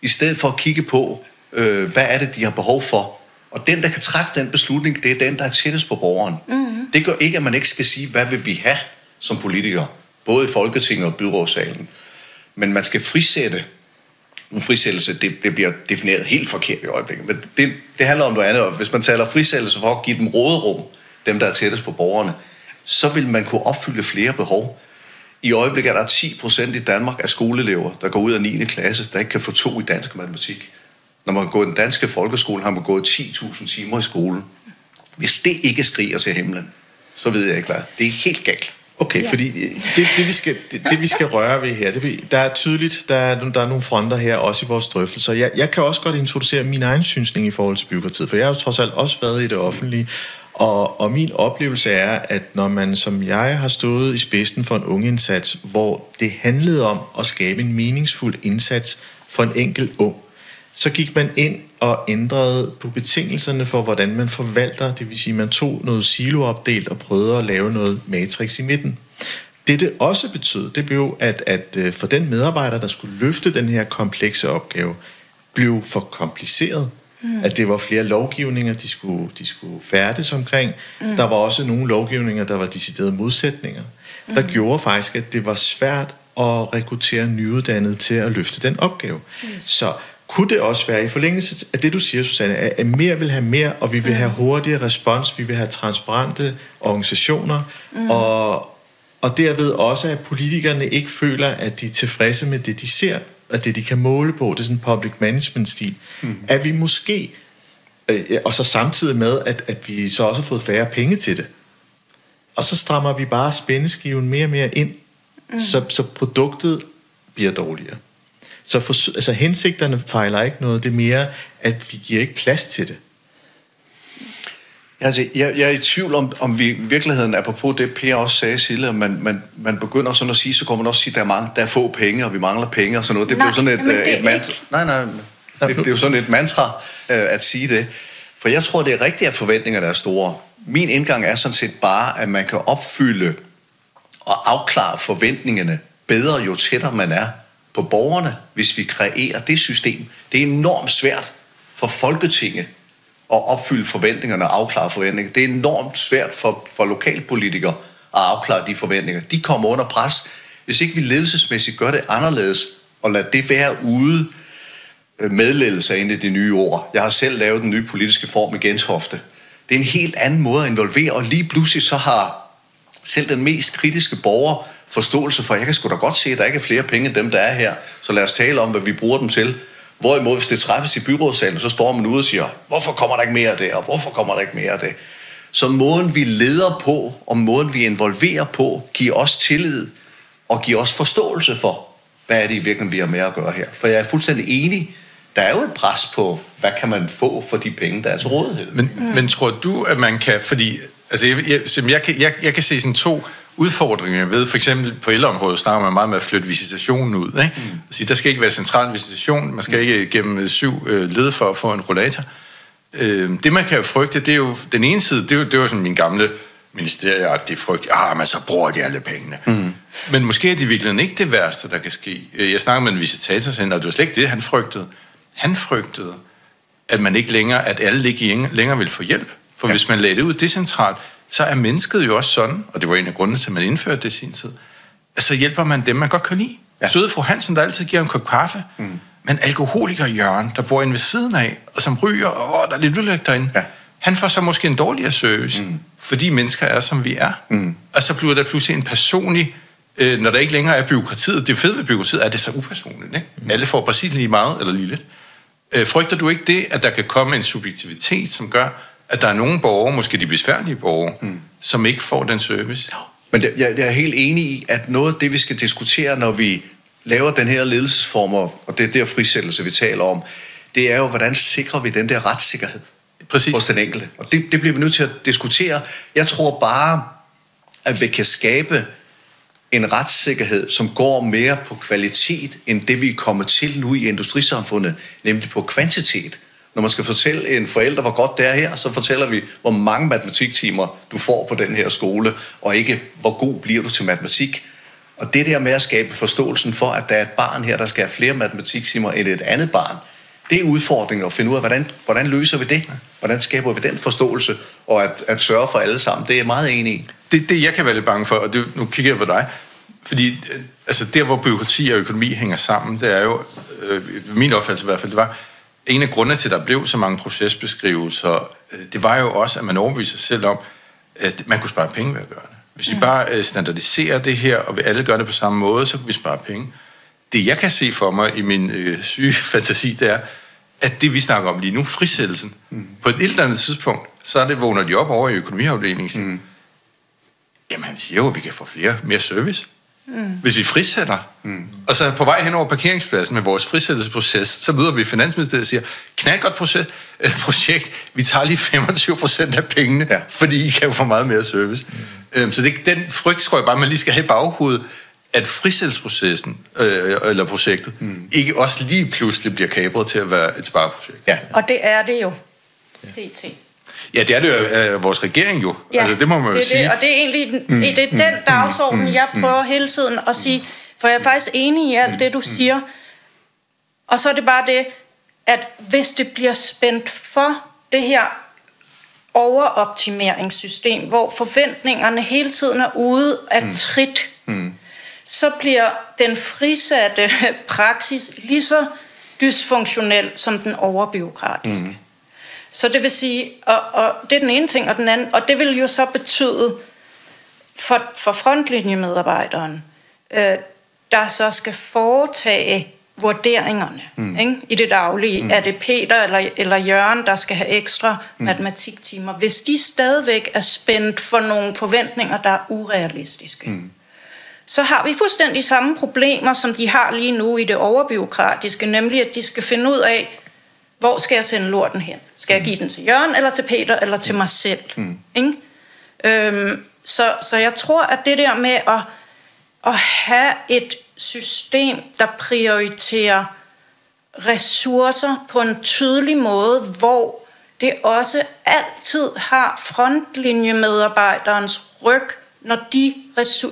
I stedet for at kigge på, øh, hvad er det, de har behov for. Og den, der kan træffe den beslutning, det er den, der er tættest på borgeren. Mm-hmm. Det gør ikke, at man ikke skal sige, hvad vil vi have som politikere. Både i Folketinget og byrådssalen. Men man skal frisætte. En frisættelse, det, det bliver defineret helt forkert i øjeblikket. Men det, det handler om noget andet. Hvis man taler frisættelse for at give dem råderum, dem der er tættest på borgerne, så vil man kunne opfylde flere behov. I øjeblikket er der 10 procent i Danmark af skoleelever, der går ud af 9. klasse, der ikke kan få to i dansk matematik. Når man går i den danske folkeskole, har man gået 10.000 timer i skole. Hvis det ikke skriger til himlen, så ved jeg ikke hvad. Det er helt galt. Okay, ja. fordi det, det, vi skal, det, det, vi skal røre ved her, det, der er tydeligt, der er, der er nogle fronter her, også i vores drøftelser. Jeg, jeg kan også godt introducere min egen synsning i forhold til byråkratiet, for jeg har jo trods alt også været i det offentlige, og, og min oplevelse er, at når man som jeg har stået i spidsen for en ungeindsats, hvor det handlede om at skabe en meningsfuld indsats for en enkelt ung, så gik man ind og ændrede på betingelserne for, hvordan man forvalter. Det vil sige, man tog noget siloopdelt og prøvede at lave noget matrix i midten. Det det også betød, det blev, at, at øh, for den medarbejder, der skulle løfte den her komplekse opgave, blev for kompliceret. Mm. At det var flere lovgivninger, de skulle, de skulle færdes omkring. Mm. Der var også nogle lovgivninger, der var deciderede modsætninger. Mm. Der gjorde faktisk, at det var svært at rekruttere nyuddannede til at løfte den opgave. Yes. Så kunne det også være i forlængelse af det, du siger, Susanne, at mere vil have mere, og vi vil have hurtigere respons, vi vil have transparente organisationer, mm. og, og derved også, at politikerne ikke føler, at de er tilfredse med det, de ser, og det, de kan måle på. Det er sådan en public management-stil. Mm. At vi måske, øh, og så samtidig med, at, at vi så også har fået færre penge til det. Og så strammer vi bare spændeskiven mere og mere ind, mm. så, så produktet bliver dårligere. Så for, altså, hensigterne fejler ikke noget. Det er mere, at vi giver ikke plads til det. Altså, jeg, jeg er i tvivl om, om vi i virkeligheden, apropos det Per også sagde tidligere, man, man, man begynder sådan at sige, så kommer man også sige, at der er, mange, der er få penge, og vi mangler penge og sådan noget. Det Nej, bliver sådan et, det øh, et mantra. Nej, nej, det, det er jo sådan et mantra øh, at sige det. For jeg tror, det er rigtigt, at forventninger der er store. Min indgang er sådan set bare, at man kan opfylde og afklare forventningerne bedre, jo tættere man er på borgerne, hvis vi kreerer det system. Det er enormt svært for Folketinget at opfylde forventningerne og afklare forventninger. Det er enormt svært for, for lokalpolitikere at afklare de forventninger. De kommer under pres. Hvis ikke vi ledelsesmæssigt gør det anderledes, og lader det være ude øh, medledelse ind i de nye ord. Jeg har selv lavet den nye politiske form i Genshofte. Det er en helt anden måde at involvere, og lige pludselig så har selv den mest kritiske borger forståelse for, jeg kan sgu da godt se, at der ikke er flere penge end dem, der er her, så lad os tale om, hvad vi bruger dem til. Hvorimod, hvis det træffes i byrådssalen, så står man ude og siger, hvorfor kommer der ikke mere af det, og hvorfor kommer der ikke mere af det? Så måden, vi leder på, og måden, vi involverer på, giver os tillid, og giver os forståelse for, hvad er det i virkeligheden, vi har med at gøre her. For jeg er fuldstændig enig, der er jo et pres på, hvad kan man få for de penge, der er til rådighed. Men, men tror du, at man kan, fordi altså jeg, jeg, jeg, kan, jeg, jeg kan se sådan to udfordringer ved, for eksempel på ældreområdet snakker man meget med at flytte visitationen ud. Ikke? Mm. Altså, der skal ikke være central visitation, man skal ikke gennem syv øh, led for at få en rollator. Øh, det man kan jo frygte, det er jo den ene side, det er jo, det var sådan min gamle ministerieagtige frygt, ah, men så bruger de alle pengene. Mm. Men måske er det i virkeligheden ikke det værste, der kan ske. Øh, Jeg snakker med en visitatorcenter, og det var slet ikke det, han frygtede. Han frygtede, at man ikke længere, at alle ikke længere vil få hjælp. For ja. hvis man lagde det ud decentralt, så er mennesket jo også sådan, og det var en af grundene til, at man indførte det i sin tid, at så hjælper man dem, man godt kan lide. Ja. Søde fru Hansen, der altid giver en kop kaffe, mm. men alkoholiker Jørgen, der bor inde ved siden af, og som ryger, og der er lidt ulykke derinde, ja. han får så måske en dårligere service, mm. fordi mennesker er, som vi er. Mm. Og så bliver der pludselig en personlig, øh, når der ikke længere er byråkratiet, det fede ved byråkratiet er, at det er så upersonligt. Ikke? Mm. Alle får præcis lige meget, eller lige lidt. Øh, frygter du ikke det, at der kan komme en subjektivitet, som gør, at der er nogle borgere, måske de besværlige borgere, mm. som ikke får den service? Men jeg, jeg er helt enig i, at noget af det, vi skal diskutere, når vi laver den her ledelsesform, og det er der frisættelse, vi taler om, det er jo, hvordan sikrer vi den der retssikkerhed Præcis. hos den enkelte. Og det, det bliver vi nødt til at diskutere. Jeg tror bare, at vi kan skabe en retssikkerhed, som går mere på kvalitet, end det vi er kommet til nu i industrisamfundet, nemlig på kvantitet. Når man skal fortælle en forælder, hvor godt det er her, så fortæller vi, hvor mange matematiktimer du får på den her skole, og ikke, hvor god bliver du til matematik. Og det der med at skabe forståelsen for, at der er et barn her, der skal have flere matematiktimer end et andet barn, det er udfordringen at finde ud af, hvordan, hvordan løser vi det? Hvordan skaber vi den forståelse, og at, at sørge for alle sammen? Det er jeg meget enig i. Det, det jeg kan være lidt bange for, og det, nu kigger jeg på dig, fordi øh, altså der, hvor byråkrati og økonomi hænger sammen, det er jo, øh, min opfattelse i hvert fald, det var, en af grundene til, at der blev så mange procesbeskrivelser, øh, det var jo også, at man overbeviste sig selv om, at man kunne spare penge ved at gøre det. Hvis vi bare øh, standardiserer det her, og vi alle gør det på samme måde, så kunne vi spare penge. Det jeg kan se for mig i min øh, syge fantasi, det er, at det vi snakker om lige nu, frisættelsen, mm. på et eller andet tidspunkt, så er det, vågner de op over i økonomiafdelingen, mm. jamen han siger jo, at vi kan få flere, mere service. Mm. Hvis vi frisætter, mm. og så på vej hen over parkeringspladsen med vores frisættelsesproces, så møder vi Finansministeriet og siger, knaldgodt proces, øh, projekt, vi tager lige 25 procent af pengene, ja. fordi I kan jo få meget mere service. Mm. Øhm, så det, den frygt tror jeg bare, man lige skal have i baghovedet, at frisættelsesprocessen, øh, eller projektet, mm. ikke også lige pludselig bliver kabret til at være et spareprojekt. Ja. Og det er det jo. PT. Ja, det er det jo af vores regering jo. Ja, altså, det må man jo det sige. Det, og det er egentlig mm, det er den dagsorden, jeg prøver hele tiden at sige, for jeg er faktisk enig i alt det, du siger. Og så er det bare det, at hvis det bliver spændt for det her overoptimeringssystem, hvor forventningerne hele tiden er ude af trit, mm. så bliver den frisatte praksis lige så dysfunktionel som den overbiokratiske. Mm. Så det vil sige, og, og det er den ene ting, og den anden, og det vil jo så betyde for, for frontlinjemedarbejderen, øh, der så skal foretage vurderingerne mm. ikke? i det daglige. Mm. Er det Peter eller, eller Jørgen, der skal have ekstra mm. matematiktimer? Hvis de stadigvæk er spændt for nogle forventninger, der er urealistiske, mm. så har vi fuldstændig samme problemer, som de har lige nu i det overbiokratiske, nemlig at de skal finde ud af, hvor skal jeg sende lorten hen? Skal jeg give den til Jørgen, eller til Peter, eller til mig selv? Mm. Ikke? Øhm, så, så jeg tror, at det der med at, at have et system, der prioriterer ressourcer på en tydelig måde, hvor det også altid har frontlinjemedarbejderens ryg, når de,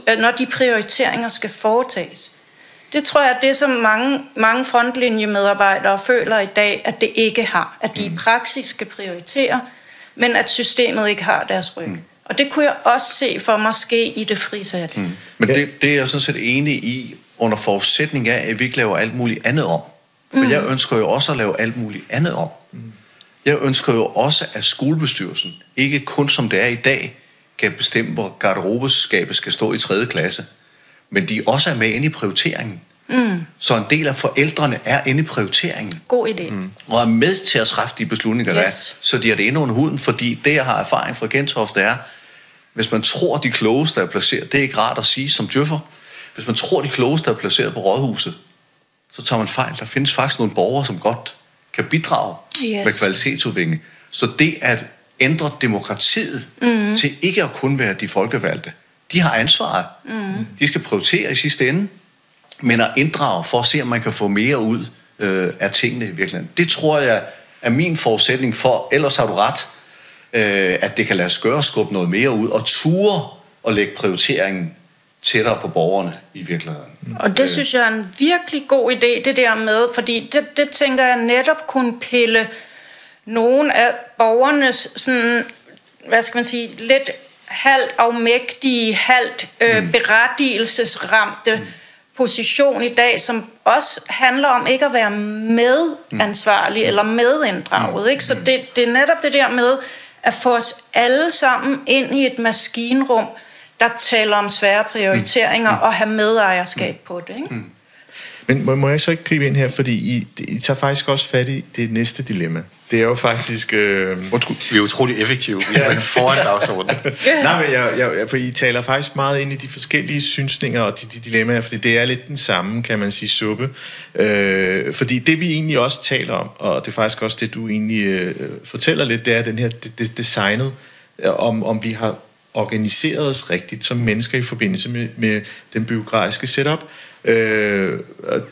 øh, når de prioriteringer skal foretages. Det tror jeg er det, som mange, mange frontlinjemedarbejdere føler i dag, at det ikke har. At de i mm. praksis skal prioritere, men at systemet ikke har deres ryg. Mm. Og det kunne jeg også se for mig ske i det frisatte. Mm. Men det, det er jeg sådan set enig i, under forudsætning af, at vi ikke laver alt muligt andet om. For mm. jeg ønsker jo også at lave alt muligt andet om. Mm. Jeg ønsker jo også, at skolebestyrelsen, ikke kun som det er i dag, kan bestemme, hvor garderobeskabet skal stå i 3. klasse, men de også er med inde i prioriteringen. Mm. Så en del af forældrene er inde i prioriteringen. God idé. Mm. Og er med til at træffe de beslutninger, der yes. er. Så de har det inde under huden, fordi det, jeg har erfaring fra Gentofte, er, hvis man tror, de klogeste er placeret, det er ikke rart at sige som djøffer, hvis man tror, de klogeste er placeret på rådhuset, så tager man fejl. Der findes faktisk nogle borgere, som godt kan bidrage yes. med kvalitetsudvikling. Så det at ændre demokratiet mm. til ikke at kun være de folkevalgte, de har ansvaret. Mm. De skal prioritere i sidste ende, men at inddrage for at se, om man kan få mere ud øh, af tingene i virkeligheden. Det tror jeg er min forudsætning for, ellers har du ret, øh, at det kan lade sig gøre at skubbe noget mere ud, og ture og lægge prioriteringen tættere på borgerne i virkeligheden. Og det øh. synes jeg er en virkelig god idé, det der med, fordi det, det tænker jeg netop kunne pille nogle af borgernes sådan, hvad skal man sige, lidt halvt afmægtige, halvt øh, mm. berettigelsesramte mm. position i dag, som også handler om ikke at være medansvarlig mm. eller medinddraget. Mm. Ikke? Så det, det er netop det der med at få os alle sammen ind i et maskinrum, der taler om svære prioriteringer mm. og have medejerskab mm. på det. Ikke? Mm. Men må, må jeg så ikke gribe ind her, fordi I, I tager faktisk også fat i det næste dilemma. Det er jo faktisk... Øh... Undskyld, vi er utrolig effektive. Vi er foran dagsordenen. Nej, men jeg, jeg, jeg, for I taler faktisk meget ind i de forskellige synsninger og de, de dilemmaer, fordi det er lidt den samme, kan man sige, suppe. Øh, fordi det vi egentlig også taler om, og det er faktisk også det, du egentlig øh, fortæller lidt, det er den her det, det designet, øh, om, om vi har organiseret os rigtigt som mennesker i forbindelse med, med den byråkratiske setup. Øh,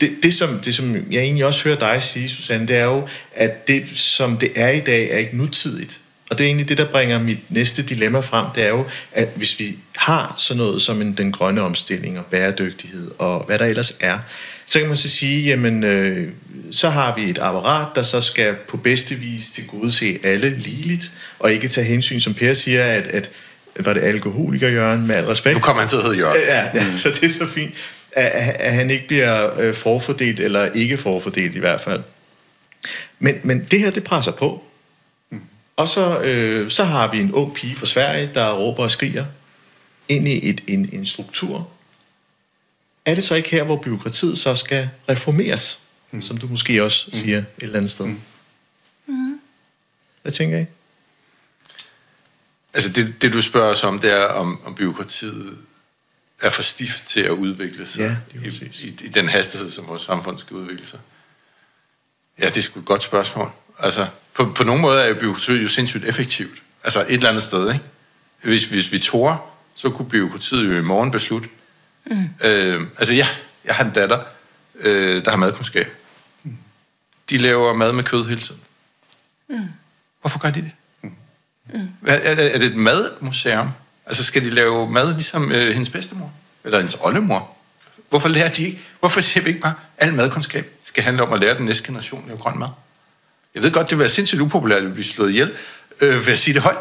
det, det, som, det, som jeg egentlig også hører dig sige, Susanne, det er jo, at det, som det er i dag, er ikke nutidigt. Og det er egentlig det, der bringer mit næste dilemma frem, det er jo, at hvis vi har sådan noget som en, den grønne omstilling og bæredygtighed og hvad der ellers er, så kan man så sige, jamen, øh, så har vi et apparat, der så skal på bedste vis til gode se alle ligeligt, og ikke tage hensyn, som Per siger, at, at var det alkoholiker Jørgen, med al respekt. Nu kommer han til at hedde Jørgen. Ja, ja, så det er så fint at, at han ikke bliver øh, forfordelt, eller ikke forfordelt i hvert fald. Men, men det her, det presser på. Mm. Og så, øh, så har vi en ung pige fra Sverige, der råber og skriger ind i et, en, en struktur. Er det så ikke her, hvor byråkratiet så skal reformeres? Mm. Som du måske også mm. siger et eller andet sted. Mm. mm. Hvad tænker I? Altså det, det du spørger os om, det er om, om byråkratiet er for stift til at udvikle sig ja, i, i, i den hastighed, som vores samfund skal udvikle sig? Ja, det er sgu et godt spørgsmål. Altså, på, på nogle måder er jo byråkratiet jo sindssygt effektivt. Altså et eller andet sted, ikke? Hvis, hvis vi tror, så kunne byråkratiet jo i morgen beslutte. Mm. Øh, altså ja, jeg har en datter, øh, der har madkundskab. Mm. De laver mad med kød hele tiden. Mm. Hvorfor gør de det? Mm. Er, er, er det et madmuseum? Altså skal de lave mad ligesom øh, hendes bedstemor? Eller hendes oldemor? Hvorfor lærer de ikke? Hvorfor siger vi ikke bare, at al madkundskab skal handle om at lære den næste generation at lave grøn mad? Jeg ved godt, det vil være sindssygt upopulært at blive slået ihjel, øh, ved at sige det højt.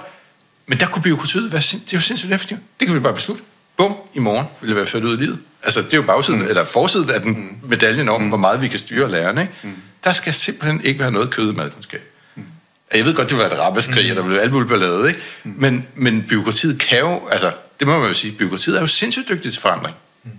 Men der kunne byråkratiet være sind- det er jo sindssygt effektivt. Det kan vi bare beslutte. Bum, i morgen vil det være ført ud i livet. Altså, det er jo bagsiden, mm. eller forsiden af den mm. medaljen om, mm. hvor meget vi kan styre lærerne. Ikke? Mm. Der skal simpelthen ikke være noget kød i madkundskab. Jeg ved godt, det var et rammeskrig, mm. og der blev alt muligt ballade, ikke? Mm. Men, men byråkratiet kan jo, altså, det må man jo sige, byråkratiet er jo sindssygt dygtigt til forandring, mm.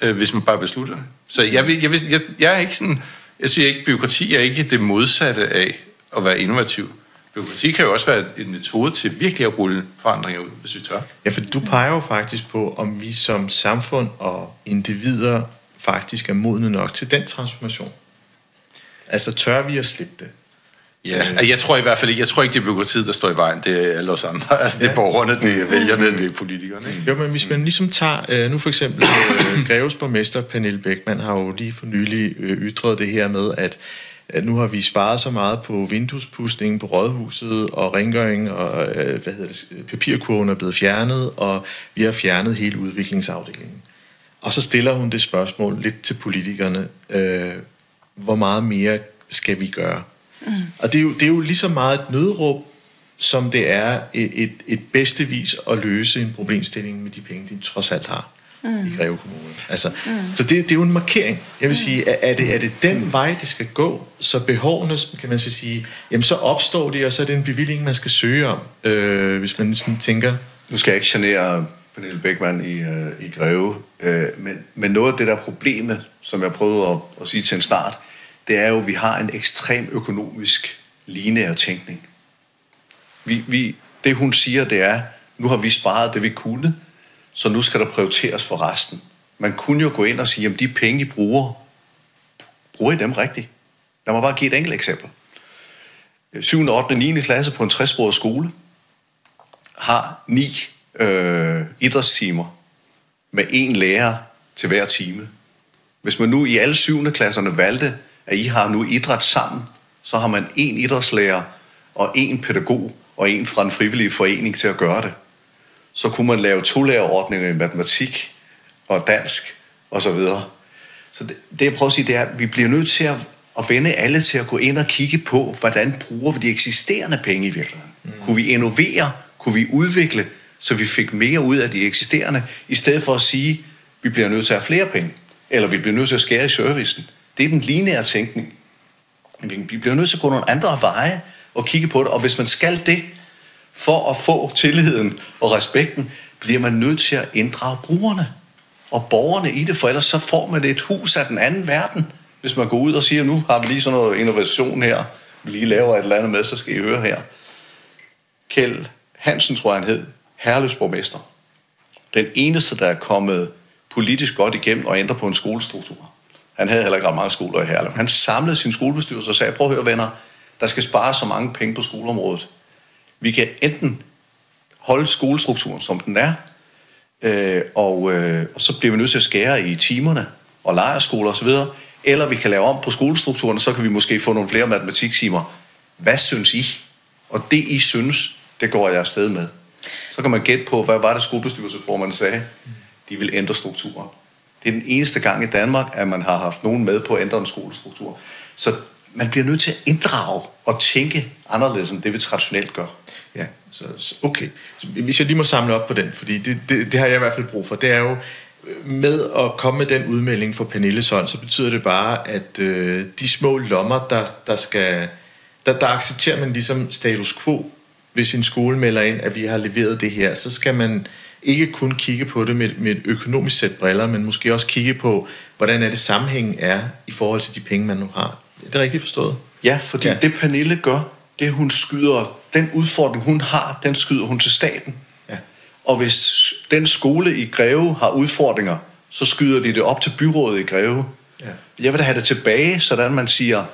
øh, hvis man bare beslutter det. Så jeg, vil, jeg, vil, jeg, jeg er ikke sådan, jeg siger ikke, byråkrati er ikke det modsatte af at være innovativ. Byråkrati kan jo også være en metode til virkelig at rulle forandringer ud, hvis vi tør. Ja, for du peger jo faktisk på, om vi som samfund og individer faktisk er modne nok til den transformation. Altså tør vi at slippe det? Ja, jeg tror i hvert fald ikke, jeg tror ikke, det er byråkratiet, der står i vejen. Det er alle os andre. Altså, det er borgerne, det er vælgerne, det er politikerne. Ikke? Jo, men hvis man ligesom tager, øh, nu for eksempel øh, Greves borgmester Pernille Beckmann har jo lige for nylig øh, ytret det her med, at, nu har vi sparet så meget på vinduespudsningen på rådhuset og rengøring og hvad hedder det, papirkurven er blevet fjernet, og vi har fjernet hele udviklingsafdelingen. Og så stiller hun det spørgsmål lidt til politikerne, øh, hvor meget mere skal vi gøre? Mm. Og det er, jo, det er jo lige så meget et nødråb, som det er et, et, et bedste vis at løse en problemstilling med de penge, de trods alt har mm. i Greve Kommune. Altså, mm. Så det, det er jo en markering. Jeg vil mm. sige, er, er, det, er det den vej, det skal gå, så behovene, kan man så sige, jamen så opstår det, og så er det en bevilling, man skal søge om, øh, hvis man sådan tænker... Nu skal jeg ikke genere Pernille Beckmann i, øh, i Greve, øh, men, men noget af det der problemet, som jeg prøvede at, at sige til en start, det er jo, at vi har en ekstrem økonomisk lineær tænkning. Vi, vi, det hun siger, det er, nu har vi sparet det, vi kunne, så nu skal der prioriteres for resten. Man kunne jo gå ind og sige, at de penge, I bruger, bruger I dem rigtigt? Lad mig bare give et enkelt eksempel. 7. 8. 9. klasse på en 60 skole har ni øh, idrætstimer med en lærer til hver time. Hvis man nu i alle 7. klasserne valgte at I har nu idræt sammen, så har man en idrætslærer og en pædagog og en fra en frivillig forening til at gøre det. Så kunne man lave to lærerordninger i matematik og dansk og så videre. Så det, det jeg prøver at sige, det er, at vi bliver nødt til at, at vende alle til at gå ind og kigge på, hvordan bruger vi de eksisterende penge i virkeligheden. Mm. Kunne vi innovere? Kunne vi udvikle, så vi fik mere ud af de eksisterende, i stedet for at sige, at vi bliver nødt til at have flere penge, eller vi bliver nødt til at skære i servicen. Det er den lineære tænkning. Vi bliver nødt til at gå nogle andre veje og kigge på det, og hvis man skal det, for at få tilliden og respekten, bliver man nødt til at inddrage brugerne og borgerne i det, for ellers så får man et hus af den anden verden. Hvis man går ud og siger, nu har vi lige sådan noget innovation her, vi lige laver et eller andet med, så skal I høre her. Kjeld Hansen, tror jeg han hed, herløsborgmester. Den eneste, der er kommet politisk godt igennem og ændre på en skolestruktur. Han havde heller ikke ret mange skoler i Herlev. Han samlede sin skolebestyrelse og sagde, prøv at høre venner, der skal spare så mange penge på skoleområdet. Vi kan enten holde skolestrukturen, som den er, øh, og, øh, og så bliver vi nødt til at skære i timerne og lejerskoler osv., eller vi kan lave om på skolestrukturen, og så kan vi måske få nogle flere matematiktimer. Hvad synes I? Og det I synes, det går jeg afsted med. Så kan man gætte på, hvad var det skolebestyrelseformanden sagde? De vil ændre strukturen. Det er den eneste gang i Danmark, at man har haft nogen med på at ændre en skolestruktur. Så man bliver nødt til at inddrage og tænke anderledes end det, vi traditionelt gør. Ja, så, okay. Så hvis jeg lige må samle op på den, fordi det, det, det har jeg i hvert fald brug for, det er jo, øh, med at komme med den udmelding fra Pernille hånd, så betyder det bare, at øh, de små lommer, der, der skal, der, der accepterer man ligesom status quo, hvis en skole melder ind, at vi har leveret det her, så skal man ikke kun kigge på det med, med et økonomisk sæt briller, men måske også kigge på, hvordan er det sammenhængen er i forhold til de penge, man nu har. Er det rigtigt forstået? Ja, fordi ja. det Pernille gør, det hun skyder, den udfordring hun har, den skyder hun til staten. Ja. Og hvis den skole i Greve har udfordringer, så skyder de det op til byrådet i Greve. Ja. Jeg vil da have det tilbage, sådan man siger,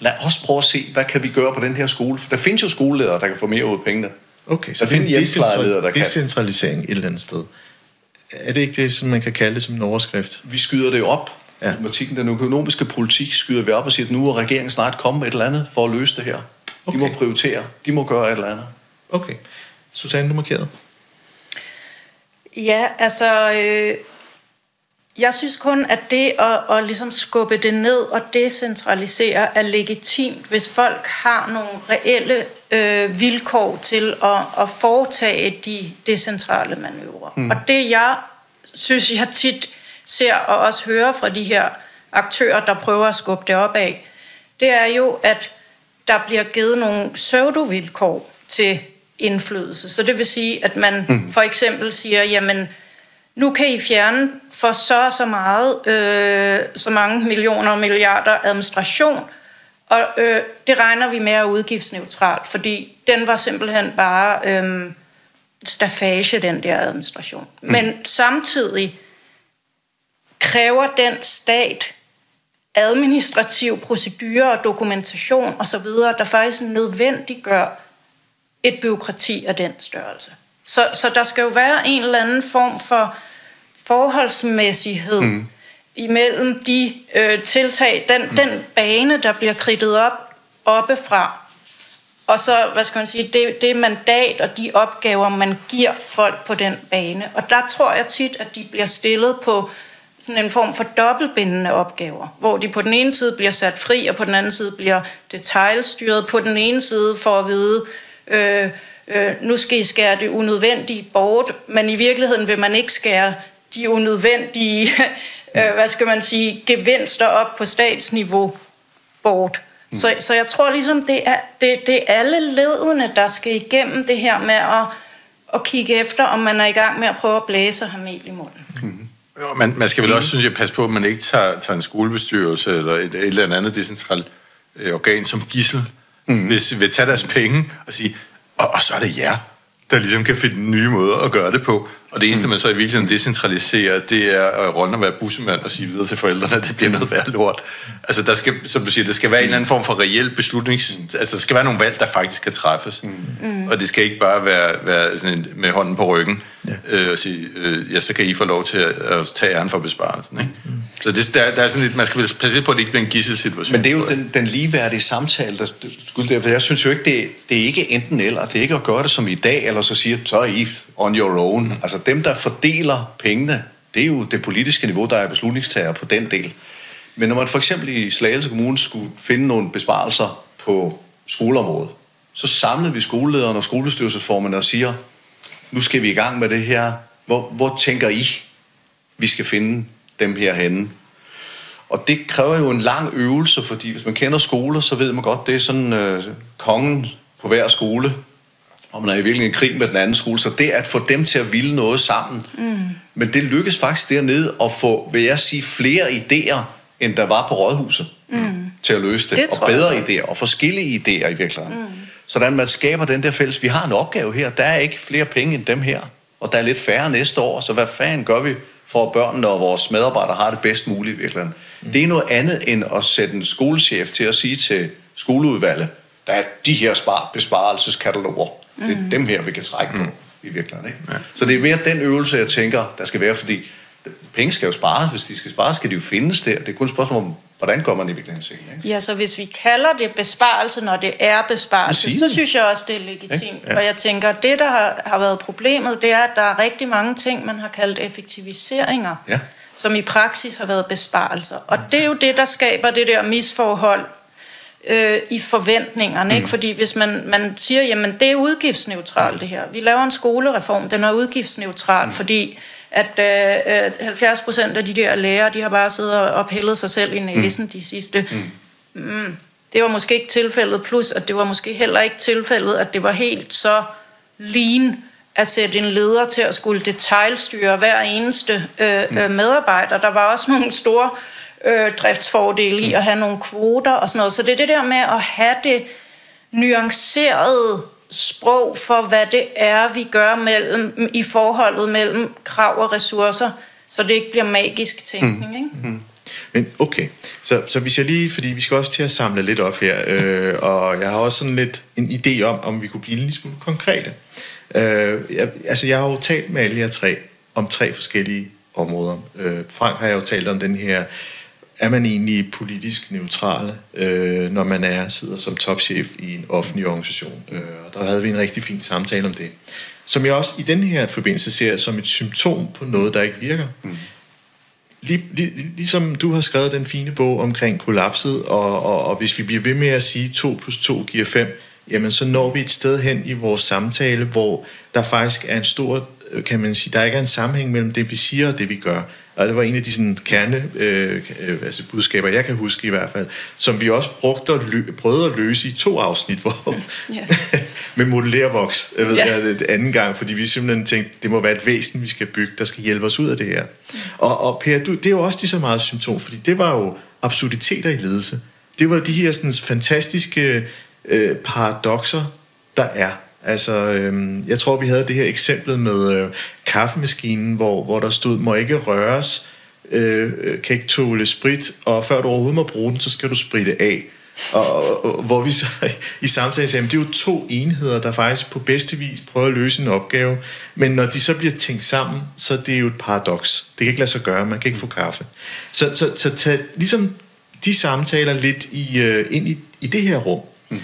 lad os prøve at se, hvad kan vi gøre på den her skole. For der findes jo skoleledere, der kan få mere ud af pengene. Okay, så der det er en der decentralisering et eller andet sted. Er det ikke det, som man kan kalde det som en overskrift? Vi skyder det op. Ja. Den økonomiske politik skyder vi op og siger, at nu er regeringen snart kommet med et eller andet for at løse det her. Okay. De må prioritere. De må gøre et eller andet. Okay. Susanne, du markeret. Ja, altså... Øh jeg synes kun, at det at, at ligesom skubbe det ned og decentralisere er legitimt, hvis folk har nogle reelle øh, vilkår til at, at foretage de decentrale manøvrer. Mm. Og det jeg synes, jeg tit ser og også hører fra de her aktører, der prøver at skubbe det op af, det er jo, at der bliver givet nogle pseudo-vilkår til indflydelse. Så det vil sige, at man mm. for eksempel siger, jamen, nu kan I fjerne for så så meget, øh, så mange millioner og milliarder administration, og øh, det regner vi med at udgiftsneutralt, fordi den var simpelthen bare øh, stafage, den der administration. Mm. Men samtidig kræver den stat, administrativ procedurer og dokumentation osv., der faktisk nødvendiggør et byråkrati af den størrelse. Så, så der skal jo være en eller anden form for forholdsmæssighed mm. Imellem de øh, tiltag, den, mm. den bane, der bliver kridtet op oppefra, og så, hvad skal man sige, det, det mandat og de opgaver, man giver folk på den bane. Og der tror jeg tit, at de bliver stillet på sådan en form for dobbeltbindende opgaver, hvor de på den ene side bliver sat fri, og på den anden side bliver detaljstyret. På den ene side for at vide, øh, øh, nu skal I skære det unødvendige bort, men i virkeligheden vil man ikke skære de unødvendige, øh, hvad skal man sige, gevinster op på statsniveau bort. Mm. Så, så jeg tror ligesom, det er, det, det er alle ledene, der skal igennem det her med at, at kigge efter, om man er i gang med at prøve at blæse have mel i munden. Mm. Jo, man, man skal vel også, synes jeg, passe på, at man ikke tager, tager en skolebestyrelse eller et, et eller andet decentralt øh, organ som gissel, mm. hvis vi tager deres penge og sige, og, og så er det jer, der ligesom kan finde nye måder at gøre det på. Og det eneste, mm. man så i virkeligheden decentraliserer, det er at runde og være bussemand og sige videre til forældrene, at det bliver noget værd lort. Altså, der skal, som du siger, der skal være en eller anden form for reel beslutnings... Altså, der skal være nogle valg, der faktisk kan træffes. Mm. Og det skal ikke bare være, være sådan en, med hånden på ryggen ja. øh, og sige, øh, ja, så kan I få lov til at, at tage æren for besparelsen. Ikke? Mm. Så det, der, der er sådan lidt, man skal passe på, at det ikke bliver en gisselsituation. Men det er jo den, den ligeværdige samtale, der skulle for jeg synes jo ikke, det, det er ikke enten eller. Det er ikke at gøre det som i dag, eller så sige, så er I on your own. Mm. Altså Altså, dem, der fordeler pengene, det er jo det politiske niveau, der er beslutningstager på den del. Men når man for eksempel i Slagelse Kommune skulle finde nogle besparelser på skoleområdet, så samlede vi skolelederen og skolestyrelsesformerne og siger, nu skal vi i gang med det her. Hvor, hvor tænker I, vi skal finde dem her henne? Og det kræver jo en lang øvelse, fordi hvis man kender skoler, så ved man godt, det er sådan øh, kongen på hver skole, og man er i virkeligheden en krig med den anden skole, så det at få dem til at ville noget sammen. Mm. Men det lykkes faktisk dernede at få, vil jeg sige, flere idéer, end der var på rådhuset, mm. til at løse det. det og bedre jeg. idéer, og forskellige idéer i virkeligheden. Mm. Sådan man skaber den der fælles, vi har en opgave her, der er ikke flere penge end dem her, og der er lidt færre næste år, så hvad fanden gør vi for at børnene og vores medarbejdere har det bedst muligt i virkeligheden. Mm. Det er noget andet end at sætte en skolechef til at sige til skoleudvalget, der er de her besparelseskataloger. Mm. Det er mm. dem her, vi kan trække på mm. i virkeligheden. Ikke? Ja. Så det er mere den øvelse, jeg tænker, der skal være, fordi penge skal jo spares. Hvis de skal spares, skal de jo findes der. Det er kun et spørgsmål om, hvordan går man i virkeligheden til ikke? Ja, så hvis vi kalder det besparelse, når det er besparelse, så synes jeg også, det er legitimt. Ja. Og jeg tænker, det, der har, har været problemet, det er, at der er rigtig mange ting, man har kaldt effektiviseringer. Ja som i praksis har været besparelser. Og det er jo det, der skaber det der misforhold øh, i forventningerne. Mm. Ikke? Fordi hvis man, man siger, jamen det er udgiftsneutralt det her. Vi laver en skolereform, den er udgiftsneutral, mm. fordi at øh, 70 øh, procent af de der lærere, de har bare siddet og pillet sig selv i næsen mm. de sidste... Mm. Mm, det var måske ikke tilfældet, plus at det var måske heller ikke tilfældet, at det var helt så lean at sætte en leder til at skulle detaljstyre hver eneste øh, mm. øh, medarbejder. Der var også nogle store øh, driftsfordele i mm. at have nogle kvoter og sådan noget. Så det er det der med at have det nuancerede sprog for, hvad det er, vi gør mellem, i forholdet mellem krav og ressourcer, så det ikke bliver magisk tænkning. Mm. Ikke? Mm. Men okay, så, så hvis jeg lige, fordi vi skal også til at samle lidt op her, øh, og jeg har også sådan lidt en idé om, om vi kunne blive lidt smule konkrete. Øh, jeg, altså jeg har jo talt med alle jer tre om tre forskellige områder. Øh, Frank har jeg jo talt om den her er man egentlig politisk neutrale, øh, når man er sidder som topchef i en offentlig organisation? Øh, og der havde vi en rigtig fin samtale om det. Som jeg også i den her forbindelse ser som et symptom på noget, der ikke virker. Mm. Lig, lig, ligesom du har skrevet den fine bog omkring kollapset, og, og, og hvis vi bliver ved med at sige 2 plus 2 giver 5, jamen så når vi et sted hen i vores samtale, hvor der faktisk er en stor, kan man sige, der ikke er en sammenhæng mellem det, vi siger og det, vi gør. Og det var en af de sådan, kerne øh, øh, altså budskaber, jeg kan huske i hvert fald, som vi også brugte og lø- prøvede at løse i to afsnit, hvor yeah. med modellervoks, jeg ved yeah. jeg, det anden gang, fordi vi simpelthen tænkte, det må være et væsen, vi skal bygge, der skal hjælpe os ud af det her. Mm. Og, og Per, du, det er jo også lige så meget symptom, fordi det var jo absurditeter i ledelse. Det var de her sådan, fantastiske øh, paradoxer, der er. Altså, øhm, jeg tror, vi havde det her eksempel med øh, kaffemaskinen, hvor, hvor der stod, må ikke røres, øh, kan ikke tåle sprit, og før du overhovedet må bruge den, så skal du spritte af. Og, og, og hvor vi så i samtalen sagde, at det er jo to enheder, der faktisk på bedste vis prøver at løse en opgave, men når de så bliver tænkt sammen, så det er jo et paradoks. Det kan ikke lade sig gøre, man kan ikke få kaffe. Så, så, så tag ligesom de samtaler lidt i, uh, ind i, i det her rum. Mm.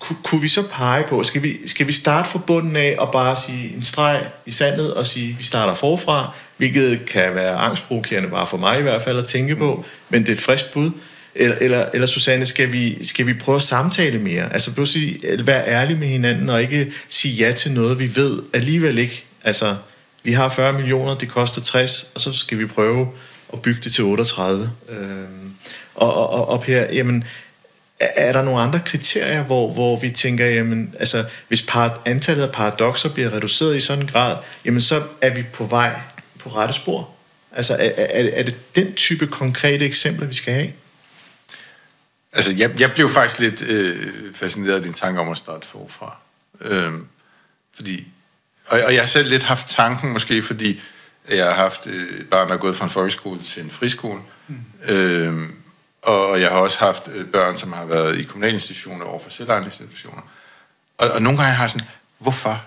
Ku, kunne vi så pege på, skal vi, skal vi starte fra bunden af og bare sige en streg i sandet og sige, vi starter forfra, hvilket kan være angstprovokerende bare for mig i hvert fald at tænke på, men det er et frisk bud. Eller, eller, eller Susanne, skal vi, skal vi prøve at samtale mere? Altså at sige, være ærlig med hinanden og ikke sige ja til noget, vi ved alligevel ikke. Altså, vi har 40 millioner, det koster 60, og så skal vi prøve at bygge det til 38. Øhm, og, og, og, og Per, jamen, er der nogle andre kriterier, hvor, hvor vi tænker, jamen, altså, hvis par, antallet af paradoxer bliver reduceret i sådan en grad, jamen, så er vi på vej på rette spor? Altså, er, er, er det den type konkrete eksempler, vi skal have? Altså, jeg, jeg blev faktisk lidt øh, fascineret af din tanke om at starte forfra. Øhm, fordi, og, og jeg har selv lidt haft tanken, måske fordi jeg har haft øh, et barn, der er gået fra en folkeskole til en friskole. Mm. Øhm, og, jeg har også haft øh, børn, som har været i kommunale institutioner over for selvejende institutioner. Og, og nogle gange har jeg sådan, hvorfor?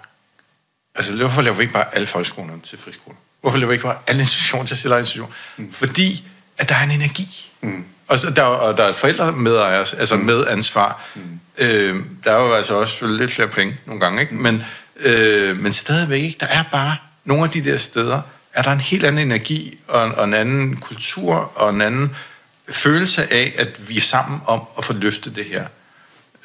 Altså, hvorfor laver vi ikke bare alle folkeskolerne til friskoler? Hvorfor laver vi ikke bare alle institutioner til selvejende institutioner? Mm. Fordi, at der er en energi. Mm. Og, så, der, og der er forældre med altså mm. med ansvar. Mm. Øh, der er jo altså også lidt flere penge nogle gange, ikke? Men, øh, men stadigvæk ikke. Der er bare nogle af de der steder, er der en helt anden energi, og, og en anden kultur, og en anden følelse af, at vi er sammen om at få løftet det her.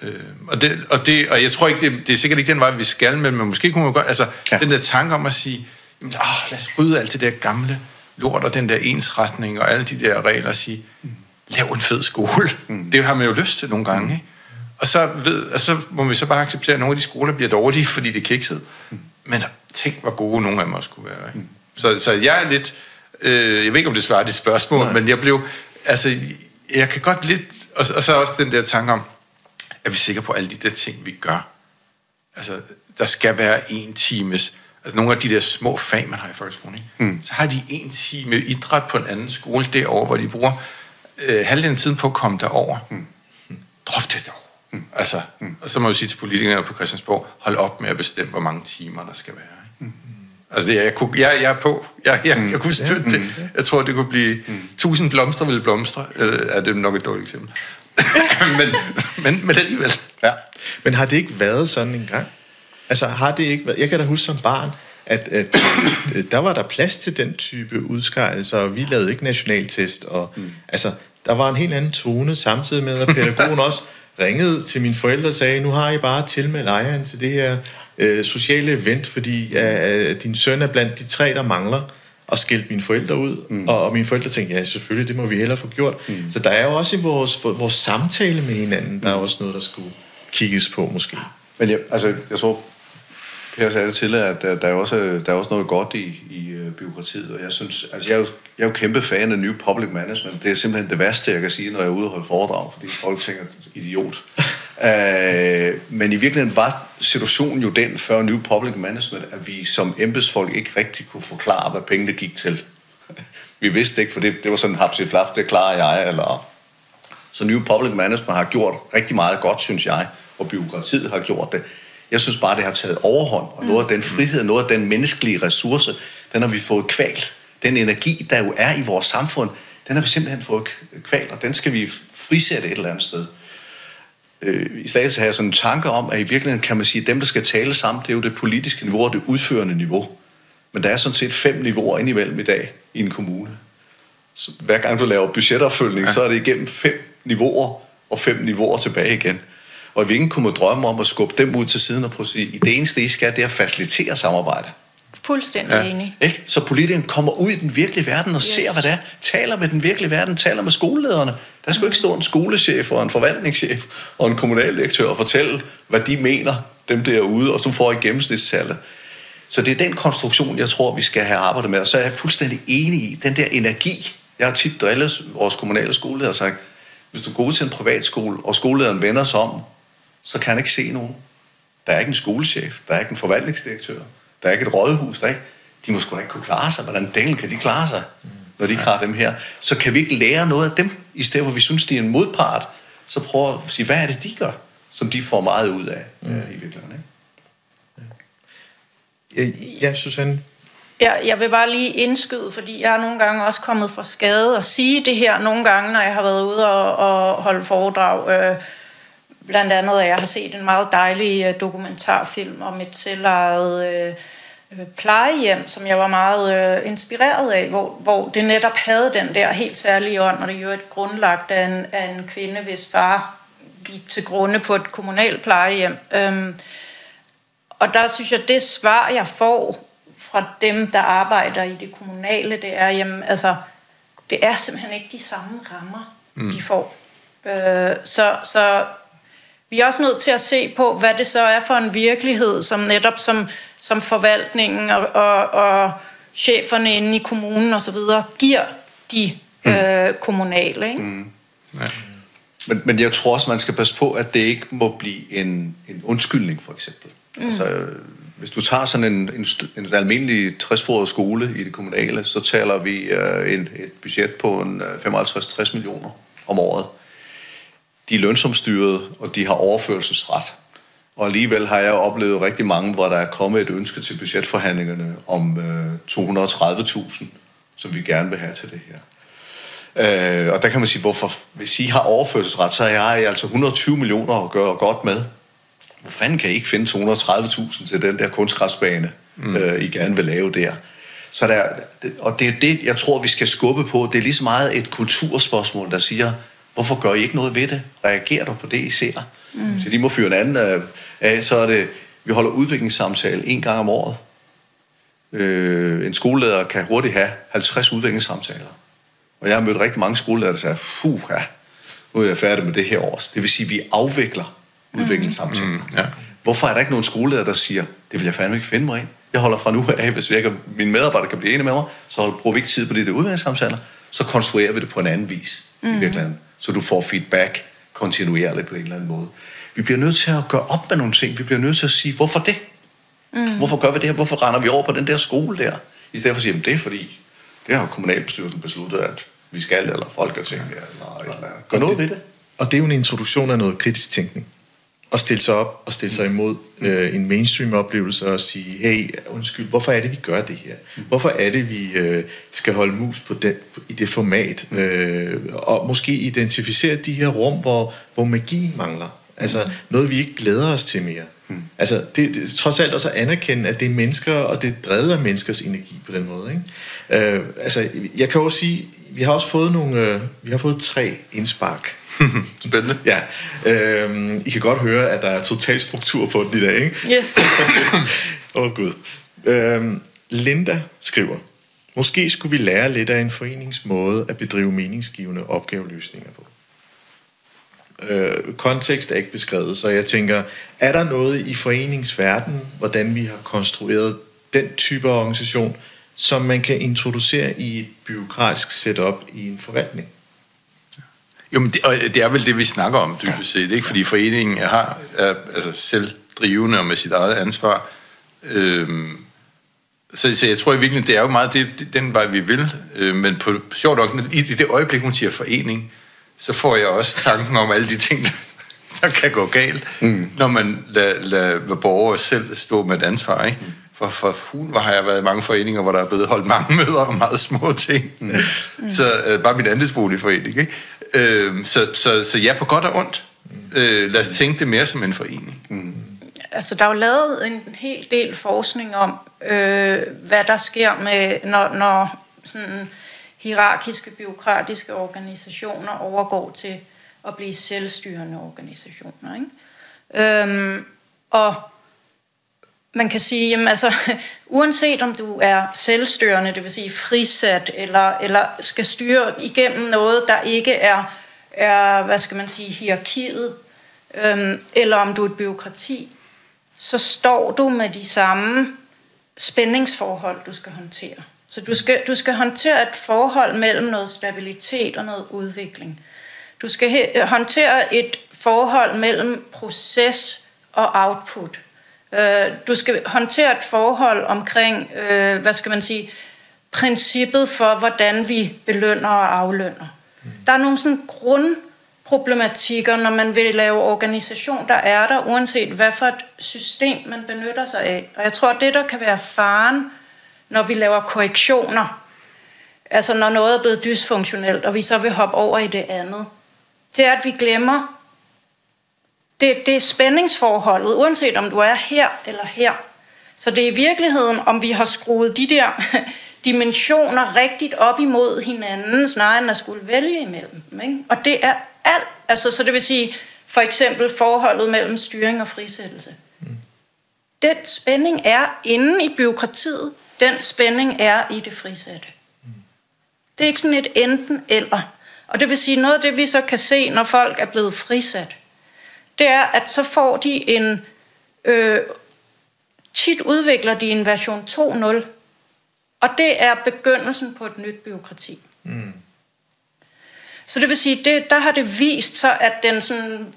Øh, og, det, og, det, og jeg tror ikke, det, det er sikkert ikke den vej, vi skal, men, men måske kunne man godt, altså ja. den der tanke om at sige, jamen, åh, lad os rydde alt det der gamle lort, og den der ensretning, og alle de der regler, og sige, mm lav en fed skole. Mm. Det har man jo lyst til nogle gange. Mm. Ikke? Og så, ved, og så må vi så bare acceptere, at nogle af de skoler bliver dårlige, fordi det er kikset. Mm. Men tænk, hvor gode nogle af dem også kunne være. Ikke? Mm. Så, så jeg er lidt... Øh, jeg ved ikke, om det svarer dit spørgsmål, Nej. men jeg blev... Altså, jeg kan godt lidt... Og, og så også den der tanke om, er vi sikre på alle de der ting, vi gør? Altså, der skal være en times... Altså nogle af de der små fag, man har i folkeskolen, ikke? Mm. så har de en time idræt på en anden skole derovre, hvor de bruger øh, halvdelen af tiden på at komme derover. Mm. Drop det dog. Mm. Altså, mm. Og så må jeg sige til politikerne på Christiansborg, hold op med at bestemme, hvor mange timer der skal være. Mm. Altså, det, jeg, kunne, jeg, jeg er på. Jeg, jeg, mm. jeg kunne støtte ja, det. Jeg tror, det kunne blive mm. tusind blomster ville blomstre. Øh, er det nok et dårligt eksempel. men, men, men alligevel. Ja. Men har det ikke været sådan en gang? Altså, har det ikke været... Jeg kan da huske som barn, at, at, at der var der plads til den type udskejelser, og vi lavede ikke nationaltest, og mm. altså, der var en helt anden tone, samtidig med, at pædagogen også ringede til mine forældre og sagde, nu har I bare tilmeldt ejeren til det her øh, sociale event, fordi øh, din søn er blandt de tre, der mangler, og skældte mine forældre ud, mm. og, og mine forældre tænkte, ja, selvfølgelig, det må vi hellere få gjort. Mm. Så der er jo også i vores, vores samtale med hinanden, der er også noget, der skulle kigges på, måske. Men jeg, altså, jeg tror, Per sagde det til, at der, der, er også, der er også noget godt i, i uh, byråkratiet, og jeg synes, altså jeg er, jo, jeg er jo kæmpe fan af New Public Management. Det er simpelthen det værste, jeg kan sige, når jeg er ude og holde foredrag, fordi folk tænker, idiot. uh, men i virkeligheden var situationen jo den før New Public Management, at vi som embedsfolk ikke rigtig kunne forklare, hvad pengene gik til. vi vidste ikke, for det, det var sådan hapsi flap, det klarer jeg, eller... Så New Public Management har gjort rigtig meget godt, synes jeg, og byråkratiet har gjort det. Jeg synes bare, det har taget overhånd, og noget af den frihed, noget af den menneskelige ressource, den har vi fået kvalt. Den energi, der jo er i vores samfund, den har vi simpelthen fået kvalt, og den skal vi frisætte et eller andet sted. Øh, I stedet har jeg sådan en tanke om, at i virkeligheden kan man sige, at dem, der skal tale sammen, det er jo det politiske niveau og det udførende niveau. Men der er sådan set fem niveauer indimellem i dag i en kommune. Så hver gang du laver budgetopfølgning, ja. så er det igennem fem niveauer og fem niveauer tilbage igen og vi ikke kunne drømme om at skubbe dem ud til siden og prøve at sige, det eneste, I skal, det er at facilitere samarbejde. Fuldstændig ja. enig. Ikke? Så politikeren kommer ud i den virkelige verden og yes. ser, hvad det er. Taler med den virkelige verden, taler med skolelederne. Der skal mm. ikke stå en skolechef og en forvaltningschef og en kommunaldirektør og fortælle, hvad de mener, dem derude, og så får i gennemsnitstallet. Så det er den konstruktion, jeg tror, vi skal have arbejdet med. Og så er jeg fuldstændig enig i den der energi. Jeg har tit drillet vores kommunale skoleledere og sagt, hvis du går ud til en privatskole, og skolelederen vender sig om så kan han ikke se nogen. Der er ikke en skolechef, der er ikke en forvaltningsdirektør, der er ikke et rådhus, der er ikke... De må sgu da ikke kunne klare sig. Hvordan delen kan de klare sig? når de ikke har dem her. Så kan vi ikke lære noget af dem, i stedet for at vi synes, de er en modpart, så prøv at sige, hvad er det, de gør, som de får meget ud af mm. øh, i virkeligheden. Ikke? Ja, Susanne? Ja, jeg vil bare lige indskyde, fordi jeg er nogle gange også kommet for skade at sige det her nogle gange, når jeg har været ude og, og holde foredrag. Øh, blandt andet, at jeg har set en meget dejlig øh, dokumentarfilm om et selvejet øh, øh, plejehjem, som jeg var meget øh, inspireret af, hvor, hvor det netop havde den der helt særlige ånd, og det er jo et grundlagt af en, af en kvinde, hvis far gik til grunde på et kommunalt plejehjem. Øhm, og der synes jeg, det svar, jeg får fra dem, der arbejder i det kommunale, det er, jamen, altså, det er simpelthen ikke de samme rammer, mm. de får. Øh, så, så vi er også nødt til at se på, hvad det så er for en virkelighed, som netop som, som forvaltningen og, og, og cheferne inde i kommunen osv. giver de mm. øh, kommunale. Ikke? Mm. Ja. Men, men jeg tror også, man skal passe på, at det ikke må blive en, en undskyldning, for eksempel. Mm. Altså, hvis du tager sådan en, en, en almindelig træsporet skole i det kommunale, så taler vi øh, en, et budget på en 55-60 øh, millioner om året. De er lønsomstyret, og de har overførelsesret. Og alligevel har jeg oplevet rigtig mange, hvor der er kommet et ønske til budgetforhandlingerne om øh, 230.000, som vi gerne vil have til det her. Øh, og der kan man sige, hvorfor, hvis I har overførselsret, så har jeg altså 120 millioner at gøre godt med. Hvor fanden kan I ikke finde 230.000 til den der kunstgræsbane, mm. øh, I gerne vil lave der? Så der, og det er det, jeg tror, vi skal skubbe på. Det er lige så meget et kulturspørgsmål, der siger, hvorfor gør I ikke noget ved det? Reagerer du på det, I ser? Mm. Så de må fyre en anden øh, af, så er det, vi holder udviklingssamtale en gang om året. Øh, en skoleleder kan hurtigt have 50 udviklingssamtaler. Og jeg har mødt rigtig mange skoleledere, der siger, fuh, ja, nu er jeg færdig med det her år. Det vil sige, at vi afvikler udviklingssamtaler. Mm, ja. Hvorfor er der ikke nogen skoleleder, der siger, det vil jeg fandme ikke finde mig ind. Jeg holder fra nu af, hvis vi ikke, mine medarbejdere kan blive enige med mig, så bruger vi ikke tid på de der udviklingssamtaler, så konstruerer vi det på en anden vis mm. i virkeligheden. Så du får feedback kontinuerligt på en eller anden måde. Vi bliver nødt til at gøre op med nogle ting. Vi bliver nødt til at sige, hvorfor det? Mm. Hvorfor gør vi det her? Hvorfor render vi over på den der skole der? I stedet for at sige, det er fordi, det har kommunalbestyrelsen besluttet, at vi skal, eller Folketinget, eller, eller gør noget ved det. Og det er jo en introduktion af noget kritisk tænkning. At stille sig op og stille sig imod øh, en mainstream-oplevelse og sige, hey, undskyld, hvorfor er det, vi gør det her? Hvorfor er det, vi øh, skal holde mus på den, i det format? Øh, og måske identificere de her rum, hvor, hvor magi mangler. Altså noget, vi ikke glæder os til mere. Mm. Altså, det, det, trods alt også at anerkende, at det er mennesker, og det er drevet af menneskers energi på den måde. Ikke? Øh, altså, jeg kan også sige, vi har også fået nogle, øh, vi har fået tre indspark. Spændende. ja. Øh, I kan godt høre, at der er total struktur på den i dag, ikke? Yes. Åh, oh, Gud. Øh, Linda skriver, Måske skulle vi lære lidt af en forenings måde at bedrive meningsgivende opgaveløsninger på øh, kontekst er ikke beskrevet, så jeg tænker, er der noget i foreningsverden, hvordan vi har konstrueret den type organisation, som man kan introducere i et byråkratisk setup i en forvaltning? Jo, men det, og det er vel det, vi snakker om dybest set, ikke? Fordi foreningen har, er altså selvdrivende og med sit eget ansvar. Øhm, så, så jeg tror i virkeligheden, det er jo meget det, den vej, vi vil. Øh, men på sjovt nok, i det øjeblik, hun siger forening, så får jeg også tanken om alle de ting, der kan gå galt, mm. når man lader, lader borgere selv stå med et ansvar. Ikke? Mm. For, for hun har jeg været i mange foreninger, hvor der er blevet holdt mange møder om meget små ting. Mm. Så øh, bare min andelsboligforening. Ikke? Øh, så, så, så ja, på godt og ondt. Øh, lad os tænke det mere som en forening. Mm. Altså, der er jo lavet en hel del forskning om, øh, hvad der sker med, når, når sådan hierarkiske, byråkratiske organisationer overgår til at blive selvstyrende organisationer. Ikke? Øhm, og man kan sige, jamen altså, uanset om du er selvstyrende, det vil sige frisat, eller, eller skal styre igennem noget, der ikke er, er hvad skal man sige, hierarkiet, øhm, eller om du er et byråkrati, så står du med de samme spændingsforhold, du skal håndtere. Så du skal, du skal håndtere et forhold mellem noget stabilitet og noget udvikling. Du skal he, håndtere et forhold mellem proces og output. Uh, du skal håndtere et forhold omkring, uh, hvad skal man sige, princippet for, hvordan vi belønner og aflønner. Mm. Der er nogle sådan grundproblematikker, når man vil lave organisation, der er der, uanset hvad for et system man benytter sig af. Og jeg tror, det der kan være faren, når vi laver korrektioner, altså når noget er blevet dysfunktionelt, og vi så vil hoppe over i det andet, det er, at vi glemmer, det, det er spændingsforholdet, uanset om du er her eller her. Så det er i virkeligheden, om vi har skruet de der dimensioner rigtigt op imod hinanden, snarere end at skulle vælge imellem dem. Ikke? Og det er alt. Altså, så det vil sige, for eksempel forholdet mellem styring og frisættelse. Mm. Den spænding er inde i byråkratiet. Den spænding er i det frisatte. Mm. Det er ikke sådan et enten eller. Og det vil sige, noget af det, vi så kan se, når folk er blevet frisat, det er, at så får de en... Øh, tit udvikler de en version 2.0, og det er begyndelsen på et nyt byråkrati. Mm. Så det vil sige, det, der har det vist sig, at den sådan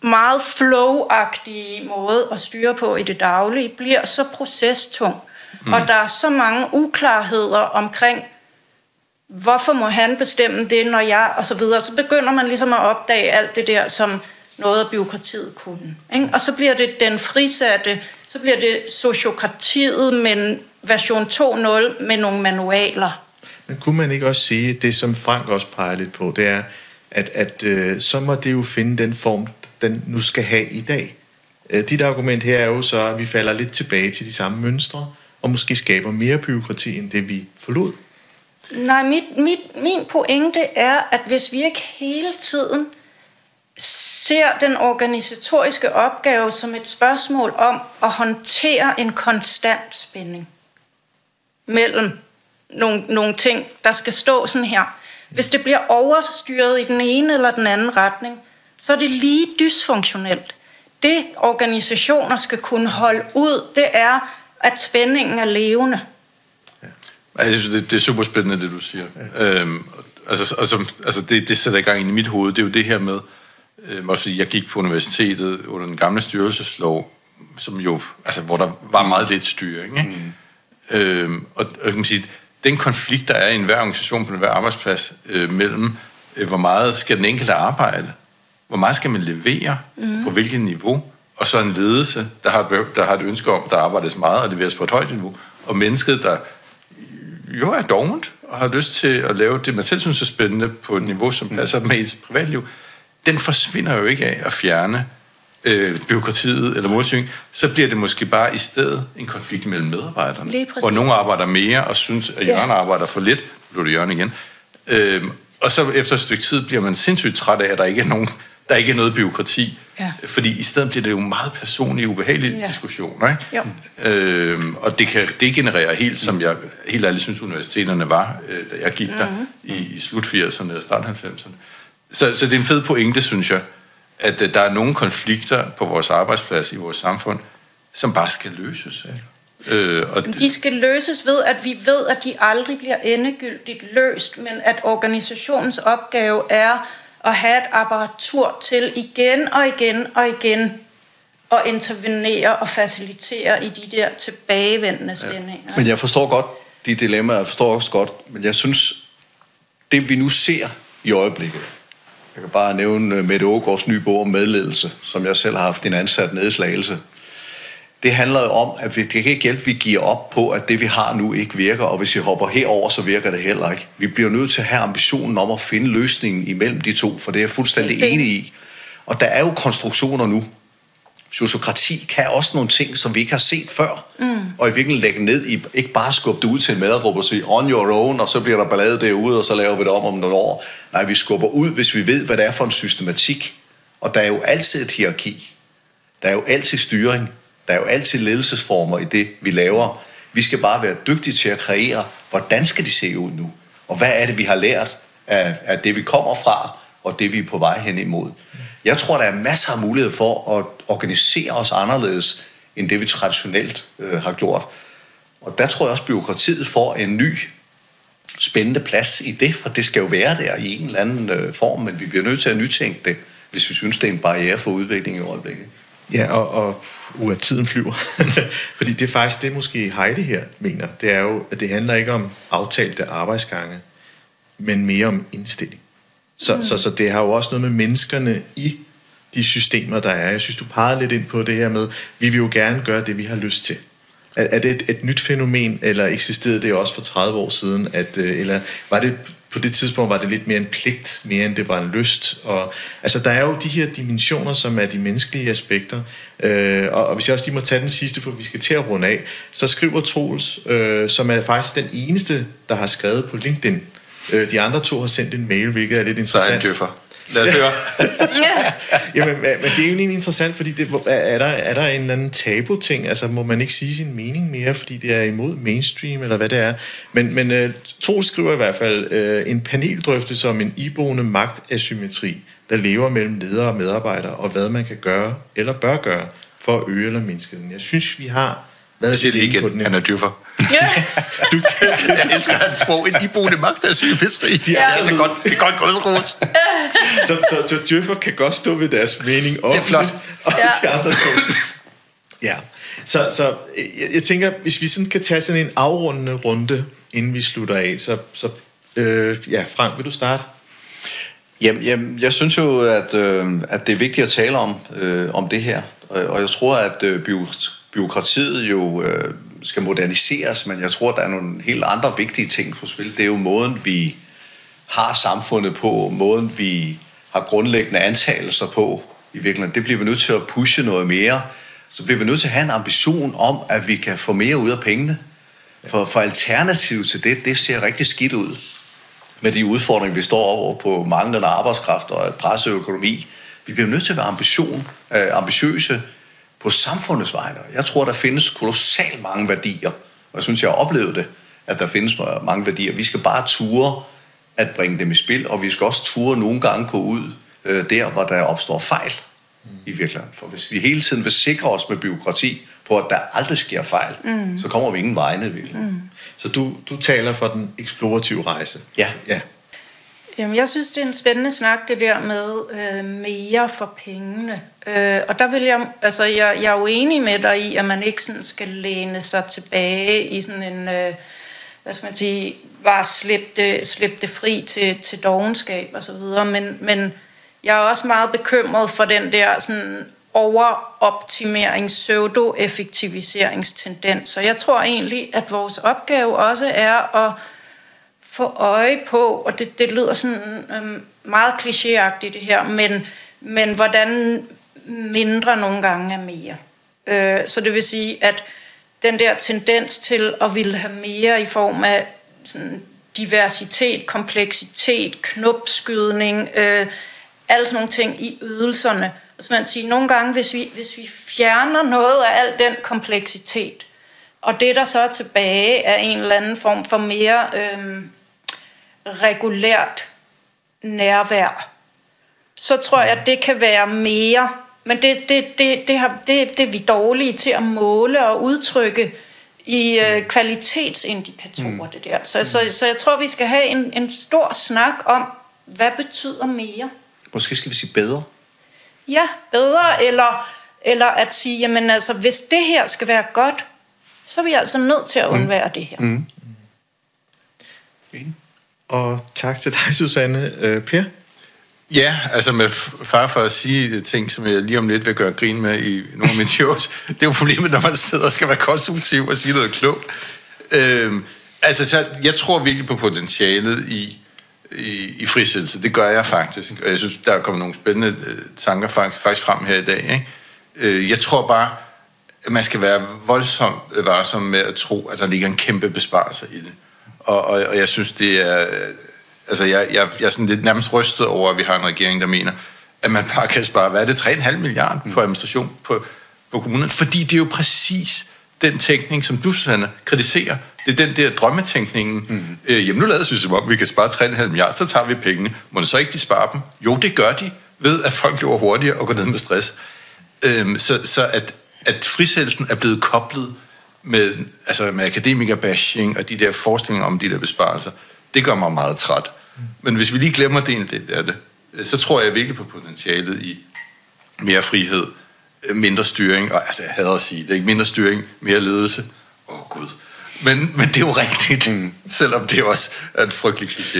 meget flow-agtige måde at styre på i det daglige bliver så procestung, mm. og der er så mange uklarheder omkring, hvorfor må han bestemme det, når jeg, og så videre. Så begynder man ligesom at opdage alt det der, som noget af byråkratiet kunne. Ikke? Og så bliver det den frisatte, så bliver det sociokratiet, men version 2.0 med nogle manualer. Men kunne man ikke også sige, det som Frank også peger lidt på, det er, at, at øh, så må det jo finde den form, den nu skal have i dag. Øh, dit argument her er jo så, at vi falder lidt tilbage til de samme mønstre, og måske skaber mere byråkrati end det, vi forlod. Nej, mit, mit, min pointe er, at hvis vi ikke hele tiden ser den organisatoriske opgave som et spørgsmål om at håndtere en konstant spænding mellem nogle, nogle ting, der skal stå sådan her. Hvis det bliver overstyret i den ene eller den anden retning, så er det lige dysfunktionelt. Det organisationer skal kunne holde ud, det er, at spændingen er levende. Ja. Jeg synes, det, det er super spændende, det du siger. Ja. Øhm, altså, altså, altså det, det sætter i gang i mit hoved, det er jo det her med, øh, også jeg gik på universitetet under den gamle styrelseslov, som jo, altså, hvor der var meget lidt styring. Ikke? Mm. Øhm, og, og kan man sige, den konflikt, der er i enhver organisation på enhver arbejdsplads, øh, mellem øh, hvor meget skal den enkelte arbejde, hvor meget skal man levere, mm. på hvilket niveau, og så en ledelse, der har, der har et ønske om, der arbejdes meget og leveres på et højt niveau, og mennesket, der jo er dovent og har lyst til at lave det, man selv synes er spændende på et niveau, som mm. passer med ens privatliv, den forsvinder jo ikke af at fjerne øh, byråkratiet eller modsyng, så bliver det måske bare i stedet en konflikt mellem medarbejderne. Hvor nogle arbejder mere og synes, at Jørgen ja. arbejder for lidt. Nu det Jørgen igen. Øh, og så efter et stykke tid bliver man sindssygt træt af, at der ikke er, nogen, der ikke er noget byråkrati. Ja. Fordi i stedet bliver det jo meget personlige, ubehagelige ja. diskussioner. Ikke? Jo. Øhm, og det kan degenerere helt, som jeg helt ærligt synes, universiteterne var, øh, da jeg gik mm-hmm. der mhm. i, i slut 80'erne og start 90'erne. Så, så det er en fed pointe, synes jeg, at uh, der er nogle konflikter på vores arbejdsplads i vores samfund, som bare skal løses. Øh, og de skal løses ved, at vi ved, at de aldrig bliver endegyldigt løst, men at organisationens opgave er at have et apparatur til igen og igen og igen at intervenere og facilitere i de der tilbagevendende spændinger. Ja. Men jeg forstår godt de dilemmaer, jeg forstår også godt, men jeg synes, det vi nu ser i øjeblikket, jeg kan bare nævne øh, Mette Ågaards nye bog om medledelse, som jeg selv har haft en ansat nede i Slagelse. Det handler jo om, at vi, det kan ikke hjælpe, at vi giver op på, at det vi har nu ikke virker, og hvis vi hopper herover, så virker det heller ikke. Vi bliver nødt til at have ambitionen om at finde løsningen imellem de to, for det er jeg fuldstændig enig i. Og der er jo konstruktioner nu, sociokrati kan også nogle ting, som vi ikke har set før. Mm. Og i virkeligheden lægge ned i, ikke bare skubbe det ud til en medarbejder og sige, on your own, og så bliver der ballade derude, og så laver vi det om om nogle år. Nej, vi skubber ud, hvis vi ved, hvad det er for en systematik. Og der er jo altid et hierarki. Der er jo altid styring. Der er jo altid ledelsesformer i det, vi laver. Vi skal bare være dygtige til at kreere, hvordan skal de se ud nu? Og hvad er det, vi har lært af, af det, vi kommer fra, og det, vi er på vej hen imod? Jeg tror, der er masser af mulighed for at organisere os anderledes, end det vi traditionelt øh, har gjort. Og der tror jeg også, at byråkratiet får en ny spændende plads i det, for det skal jo være der i en eller anden øh, form, men vi bliver nødt til at nytænke det, hvis vi synes, det er en barriere for udvikling i øjeblikket. Ja, og, og uh, at tiden flyver. Fordi det er faktisk det, måske Heidi her mener. Det er jo, at det handler ikke om aftalte arbejdsgange, men mere om indstilling. Så, mm. så, så det har jo også noget med menneskerne i de systemer, der er. Jeg synes, du pegede lidt ind på det her med, vi vil jo gerne gøre det, vi har lyst til. Er, er det et, et nyt fænomen, eller eksisterede det også for 30 år siden? At, øh, eller var det på det tidspunkt var det lidt mere en pligt, mere end det var en lyst. Og, altså, der er jo de her dimensioner, som er de menneskelige aspekter. Øh, og, og hvis jeg også lige må tage den sidste, for vi skal til at runde af, så skriver Troels, øh, som er faktisk den eneste, der har skrevet på LinkedIn. Øh, de andre to har sendt en mail, hvilket er lidt interessant. Så er en døffer. Lad os høre. Jamen, men, men det er jo egentlig interessant, fordi det, er, der, er der en eller anden tabu-ting? Altså, må man ikke sige sin mening mere, fordi det er imod mainstream, eller hvad det er? Men, men uh, Tol skriver i hvert fald uh, en paneldrøftelse om en iboende magtasymmetri, der lever mellem ledere og medarbejdere, og hvad man kan gøre, eller bør gøre, for at øge eller mindske den. Jeg synes, vi har været jeg siger det igen, den. han er dyrfer. Ja. du, jeg elsker hans sprog. En iboende magt af sygepisteri. De er ja. altså godt, det er godt gået, Rose. så, så, så djøffer kan godt stå ved deres mening om det er flot. og ja. de andre to. Ja, så, så jeg, jeg tænker, hvis vi sådan kan tage sådan en afrundende runde, inden vi slutter af, så, så øh, ja, Frank, vil du starte? Jamen, jamen jeg synes jo, at, øh, at det er vigtigt at tale om, øh, om det her. Og jeg tror, at øh, byråkratiet jo øh, skal moderniseres, men jeg tror, der er nogle helt andre vigtige ting på spil. Det er jo måden, vi har samfundet på, måden, vi har grundlæggende antagelser på i virkeligheden. Det bliver vi nødt til at pushe noget mere. Så bliver vi nødt til at have en ambition om, at vi kan få mere ud af pengene. For, for alternativ til det, det ser rigtig skidt ud med de udfordringer, vi står over på manglende arbejdskraft og presseøkonomi. Vi bliver nødt til at være ambition, øh, ambitiøse på samfundets vegne. Jeg tror, der findes kolossalt mange værdier, og jeg synes, jeg har oplevet det, at der findes mange værdier. Vi skal bare ture at bringe dem i spil, og vi skal også ture nogle gange gå ud øh, der, hvor der opstår fejl mm. i virkeligheden. For hvis vi hele tiden vil sikre os med byråkrati på, at der aldrig sker fejl, mm. så kommer vi ingen vegne i virkeligheden. Mm. Så du, du taler for den eksplorative rejse? Ja. ja. Jamen, jeg synes, det er en spændende snak, det der med øh, mere for pengene. Øh, og der vil jeg, altså, jeg, jeg er jo enig med dig i, at man ikke sådan skal læne sig tilbage i sådan en, øh, hvad skal man sige, bare slippe det, slippe det fri til, til dogenskab og så videre. Men, men jeg er også meget bekymret for den der sådan overoptimering, pseudo-effektiviseringstendens. Så jeg tror egentlig, at vores opgave også er at få øje på, og det, det lyder sådan øh, meget klichéagtigt det her, men, men hvordan mindre nogle gange er mere. Øh, så det vil sige, at den der tendens til at ville have mere i form af sådan diversitet, kompleksitet, knopskydning, øh, alle sådan nogle ting i ydelserne. så man siger, nogle gange, hvis vi, hvis vi fjerner noget af al den kompleksitet, og det der så er tilbage er en eller anden form for mere øh, regulært nærvær, så tror jeg, at det kan være mere. Men det, det, det, det, har, det, det er vi dårlige til at måle og udtrykke i øh, kvalitetsindikatorer, mm. det der. Så, mm. så, så jeg tror, vi skal have en, en stor snak om, hvad betyder mere? Måske skal vi sige bedre? Ja, bedre, eller, eller at sige, jamen altså, hvis det her skal være godt, så er vi altså nødt til at mm. undvære mm. det her. Mm. Og tak til dig, Susanne. Øh, per? Ja, altså med far for at sige ting, som jeg lige om lidt vil gøre grin med i nogle af mine shows. det er jo problemet, når man sidder og skal være konstruktiv og sige noget klogt. Øhm, altså, så jeg tror virkelig på potentialet i, i, i frisættelse. Det gør jeg faktisk. Og jeg synes, der er kommet nogle spændende øh, tanker faktisk frem her i dag. Ikke? Øh, jeg tror bare, at man skal være voldsomt varsom med at tro, at der ligger en kæmpe besparelse i det. Og, og, og jeg synes, det er... Altså, jeg, jeg, jeg er sådan lidt nærmest rystet over, at vi har en regering, der mener, at man bare kan spare, hvad er det, 3,5 milliarder på administration på, på kommunen? Fordi det er jo præcis den tænkning, som du, Susanne, kritiserer. Det er den der drømmetænkningen. Mm. Øh, jamen, nu lader vi som om, vi kan spare 3,5 milliarder, så tager vi pengene. Må så ikke de spare dem? Jo, det gør de, ved at folk løber hurtigere og går ned med stress. Øhm, så så at, at frisættelsen er blevet koblet med, altså med akademikerbashing og de der forestillinger om de der besparelser, det gør mig meget træt. Men hvis vi lige glemmer det en del af det, så tror jeg virkelig på potentialet i mere frihed, mindre styring, og altså jeg hader at sige det, ikke mindre styring, mere ledelse. Åh oh, gud. Men, men det er jo rigtigt, mm. selvom det også er en frygtelig kliché.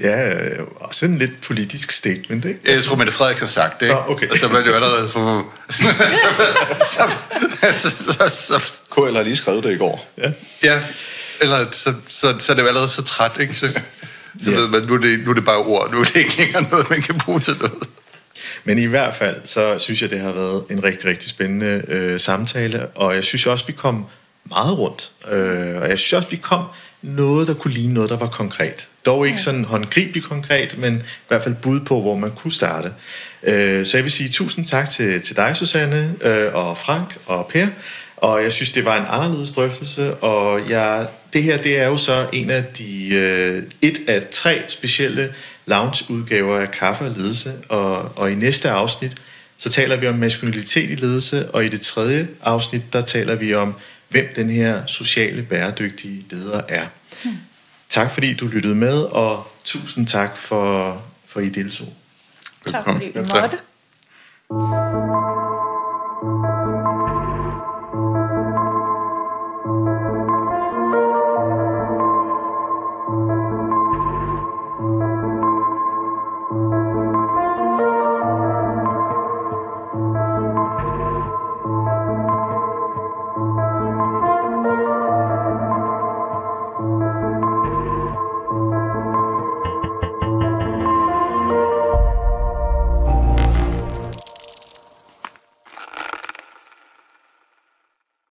Ja, også en lidt politisk statement, ikke? Jeg tror, Mette Frederiksen har sagt det, ikke? Nå, okay. Og så var det jo allerede... så, så, så, så, så, KL har lige skrevet det i går. Ja. ja, eller så, så, så er det jo allerede så træt, ikke? Så, så Ja. ved man, nu er, det, nu er det bare ord, nu er det ikke længere noget, man kan bruge til noget. Men i hvert fald, så synes jeg, det har været en rigtig, rigtig spændende øh, samtale, og jeg synes også, vi kom meget rundt. Øh, og jeg synes også, vi kom noget, der kunne ligne noget, der var konkret. Dog ikke sådan håndgribeligt konkret, men i hvert fald bud på, hvor man kunne starte. Øh, så jeg vil sige tusind tak til, til dig, Susanne, øh, og Frank og Per. Og jeg synes, det var en anderledes drøftelse, og jeg, det her det er jo så en af de øh, et af tre specielle lounge-udgaver af Kaffe og Ledelse, og, og i næste afsnit, så taler vi om maskulinitet i ledelse, og i det tredje afsnit, der taler vi om, hvem den her sociale bæredygtige leder er. Hmm. Tak fordi du lyttede med, og tusind tak for, for I deltog. Velkommen. Tak fordi vi måtte.